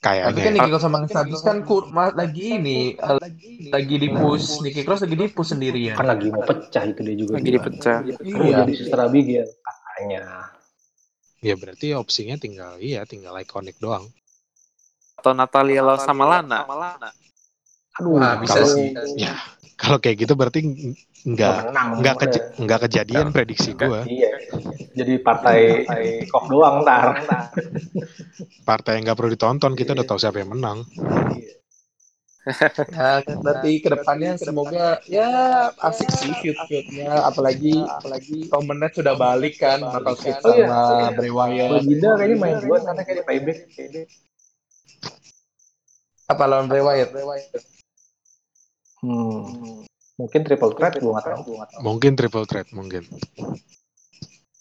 S4: Kayaknya.
S1: Tapi kan Nikki Cross sama Bliss kan kur lagi ini uh, lagi di push. Nikki Cross lagi di push sendirian.
S3: Kan lagi mau pecah itu dia juga.
S2: Lagi dipecah.
S3: Iya. Jadi Sister Abigail katanya.
S4: Ya berarti opsinya tinggal iya tinggal iconic doang.
S2: Atau Natalia Lau sama Lana.
S1: Aduh, nah, bisa kalau, sih.
S4: Ya, kalau kayak gitu berarti nggak nggak nggak kejadian nah, prediksi gue.
S3: Iya. Jadi partai kok doang ntar.
S4: partai yang nggak perlu ditonton kita udah tahu siapa yang menang.
S1: ya, nanti ke depannya semoga ya asik sih feud-feudnya apalagi apalagi Reigns sudah balik kan bakal fit
S3: oh, iya.
S1: sama
S3: oh, iya.
S1: Bray Wyatt
S3: Baginda kayaknya main dua karena kayak payback
S1: apa lawan Bray Wyatt
S3: hmm. mungkin triple threat gue nggak tahu.
S4: Mungkin triple threat mungkin.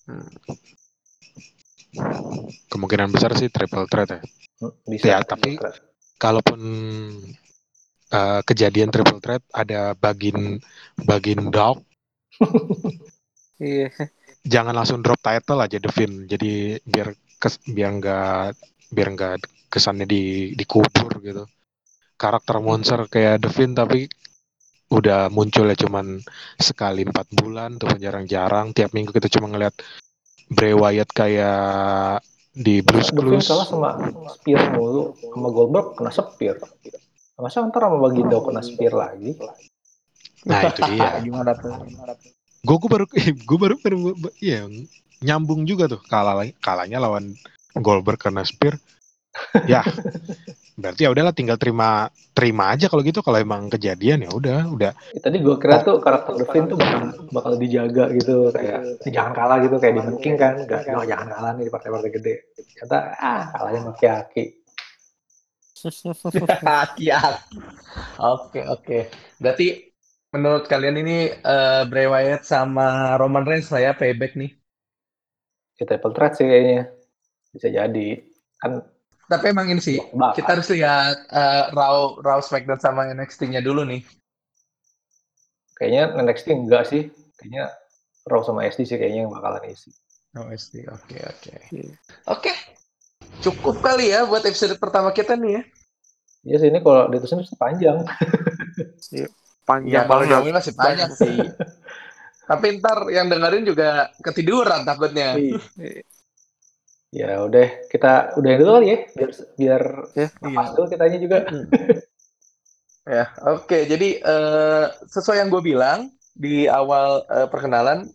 S4: Hmm. kemungkinan besar sih triple threat ya.
S3: Bisa
S4: ya tapi kalaupun uh, kejadian triple threat ada bagin bagin dog.
S2: Iya.
S4: Jangan langsung drop title aja Devin jadi biar kes, biar nggak biar nggak kesannya di dikubur gitu. Karakter monster kayak Devin tapi udah muncul ya cuman sekali empat bulan tuh jarang-jarang. Tiap minggu kita cuma ngeliat Bray Wyatt kayak di Blues Blues
S3: kalah sama Spear mulu. Sama Goldberg kena Spear. Masa ntar sama Baginda kena spear lagi?
S4: Nah itu dia.
S1: Gimana tuh?
S4: Gue gue baru gue baru baru iya nyambung juga tuh. Kalah kalahnya lawan Goldberg kena spear. Ya berarti ya udahlah tinggal terima terima aja kalau gitu kalau emang kejadian ya udah udah
S3: ya, tadi gue kira tuh karakter Devin tuh bakal bakal dijaga gitu kayak jangan kalah gitu kayak di King kan gak, oh, jangan kalah nih di partai-partai gede ternyata ah kalahnya sama Kiaki
S1: Aki aki. Oke oke. Berarti menurut kalian ini uh, Bray Wyatt sama Roman Reigns lah ya payback nih?
S3: Ya triple threat sih kayaknya. Bisa jadi. Kan
S1: tapi emang ini sih bakal. kita harus lihat uh, Raw Raw SmackDown sama NXT-nya dulu nih.
S3: Kayaknya NXT enggak sih. Kayaknya Raw sama SD sih kayaknya yang bakalan isi.
S1: Oh SD, oke okay, oke. Okay. Iya. Oke, Cukup kali ya buat episode pertama kita nih ya.
S3: Iya sih, ini kalau diterusin pasti panjang.
S1: Iya, panjang ya, kalau jauhnya masih panjang sih. Tapi ntar yang dengerin juga ketiduran takutnya.
S3: Ya udah, kita udah dulu kali ya, biar biar ya, iya. dulu kitanya juga. Hmm.
S1: ya, oke. Okay. Jadi uh, sesuai yang gue bilang di awal uh, perkenalan,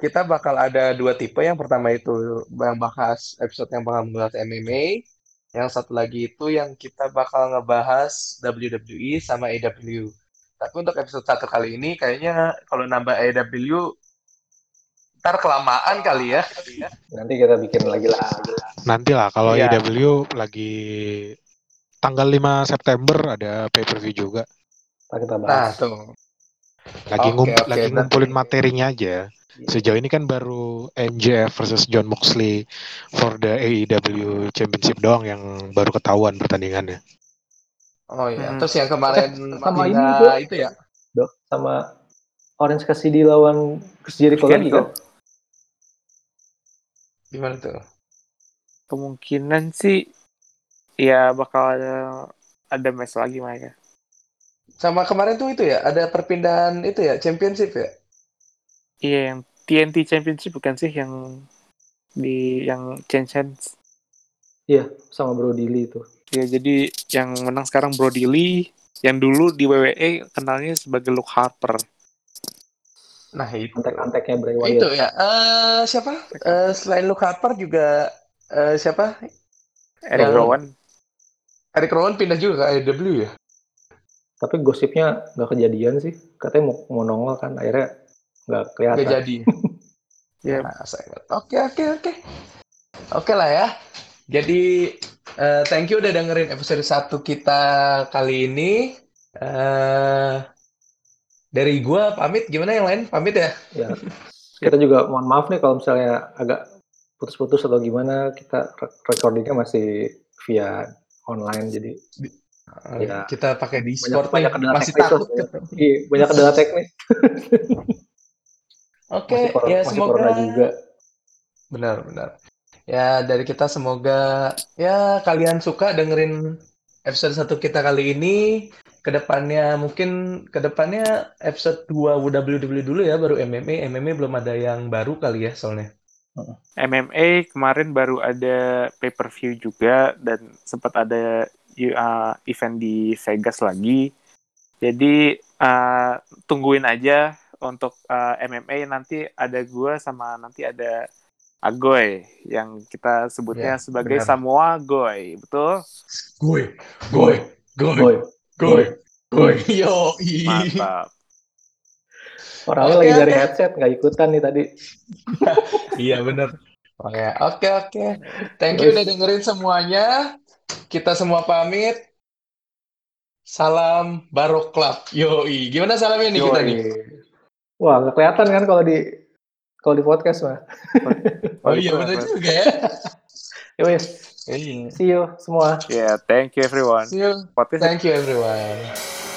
S1: kita bakal ada dua tipe. Yang pertama itu yang bahas episode yang bakal membahas MMA. Yang satu lagi itu yang kita bakal ngebahas WWE sama AW. Tapi untuk episode satu kali ini kayaknya kalau nambah AW ntar kelamaan kali ya.
S3: Nanti kita bikin lagi lah.
S4: Nanti lah kalau ya. AW lagi tanggal 5 September ada pay per view juga.
S3: kita bahas. Nah, tuh.
S4: Lagi, okay, ngump okay, lagi ngumpulin materinya aja. Sejauh ini kan baru MJF versus John Moxley for the AEW Championship doang yang baru ketahuan pertandingannya.
S1: Oh iya, hmm. terus yang kemarin
S3: eh, sama ini itu ya? Dok, sama Orange Cassidy lawan Chris Jericho lagi kan?
S1: Gimana tuh?
S2: Kemungkinan sih ya bakal ada, ada match lagi mereka.
S1: Sama kemarin tuh itu ya, ada perpindahan itu ya, championship ya?
S2: Iya, yang TNT Championship bukan sih yang di yang change hands?
S3: Iya, sama Brody Lee itu.
S2: Iya, jadi yang menang sekarang Brody Lee, yang dulu di WWE kenalnya sebagai Luke Harper.
S1: Nah, itu.
S3: Antek-anteknya Bray Wyatt.
S1: Itu ya. Uh, siapa? Uh, selain Luke Harper juga uh, siapa?
S2: Eric yang... Rowan.
S1: Eric Rowan pindah juga ke AEW ya?
S3: Tapi gosipnya nggak kejadian sih. Katanya mau, mau nongol kan, akhirnya nggak kelihatan.
S1: Nggak jadi. ya. Nah, oke oke oke. Oke lah ya. Jadi uh, thank you udah dengerin episode satu kita kali ini. Uh, dari gua pamit, gimana yang lain? Pamit ya?
S3: Ya. Kita juga mohon maaf nih kalau misalnya agak putus-putus atau gimana, kita recordingnya masih via online jadi
S1: uh, ya kita pakai Discord banyak, banyak masih takut
S3: ya. Iya, banyak kendala teknis.
S1: Oke, okay, ya semoga juga. Benar, benar. Ya dari kita semoga ya kalian suka dengerin episode satu kita kali ini. Ke depannya mungkin ke depannya episode 2 WWE dulu ya, baru MMA. MMA belum ada yang baru kali ya soalnya.
S2: MMA kemarin baru ada pay per view juga dan sempat ada uh, event di Vegas lagi. Jadi uh, tungguin aja untuk uh, eh, MMA nanti ada gue sama nanti ada Agoy yang kita sebutnya ya, sebagai benar. Samoa Goy, betul?
S1: Goy, Goy, Goy, Goy, Goy. Yo,
S2: mantap.
S3: Orangnya okay, lagi okay. dari headset, nggak ikutan nih tadi.
S1: iya bener. Oke, oke, oke. Thank you udah dengerin semuanya. Kita semua pamit. Salam Barok Club. Yoi. Gimana salamnya nih kita nih?
S3: Wah, nggak kelihatan kan kalau di kalau di podcast mah.
S1: oh iya benar juga ya.
S3: Yowis. See you semua.
S2: Yeah, thank you everyone.
S1: See you. Podcast. Thank you everyone.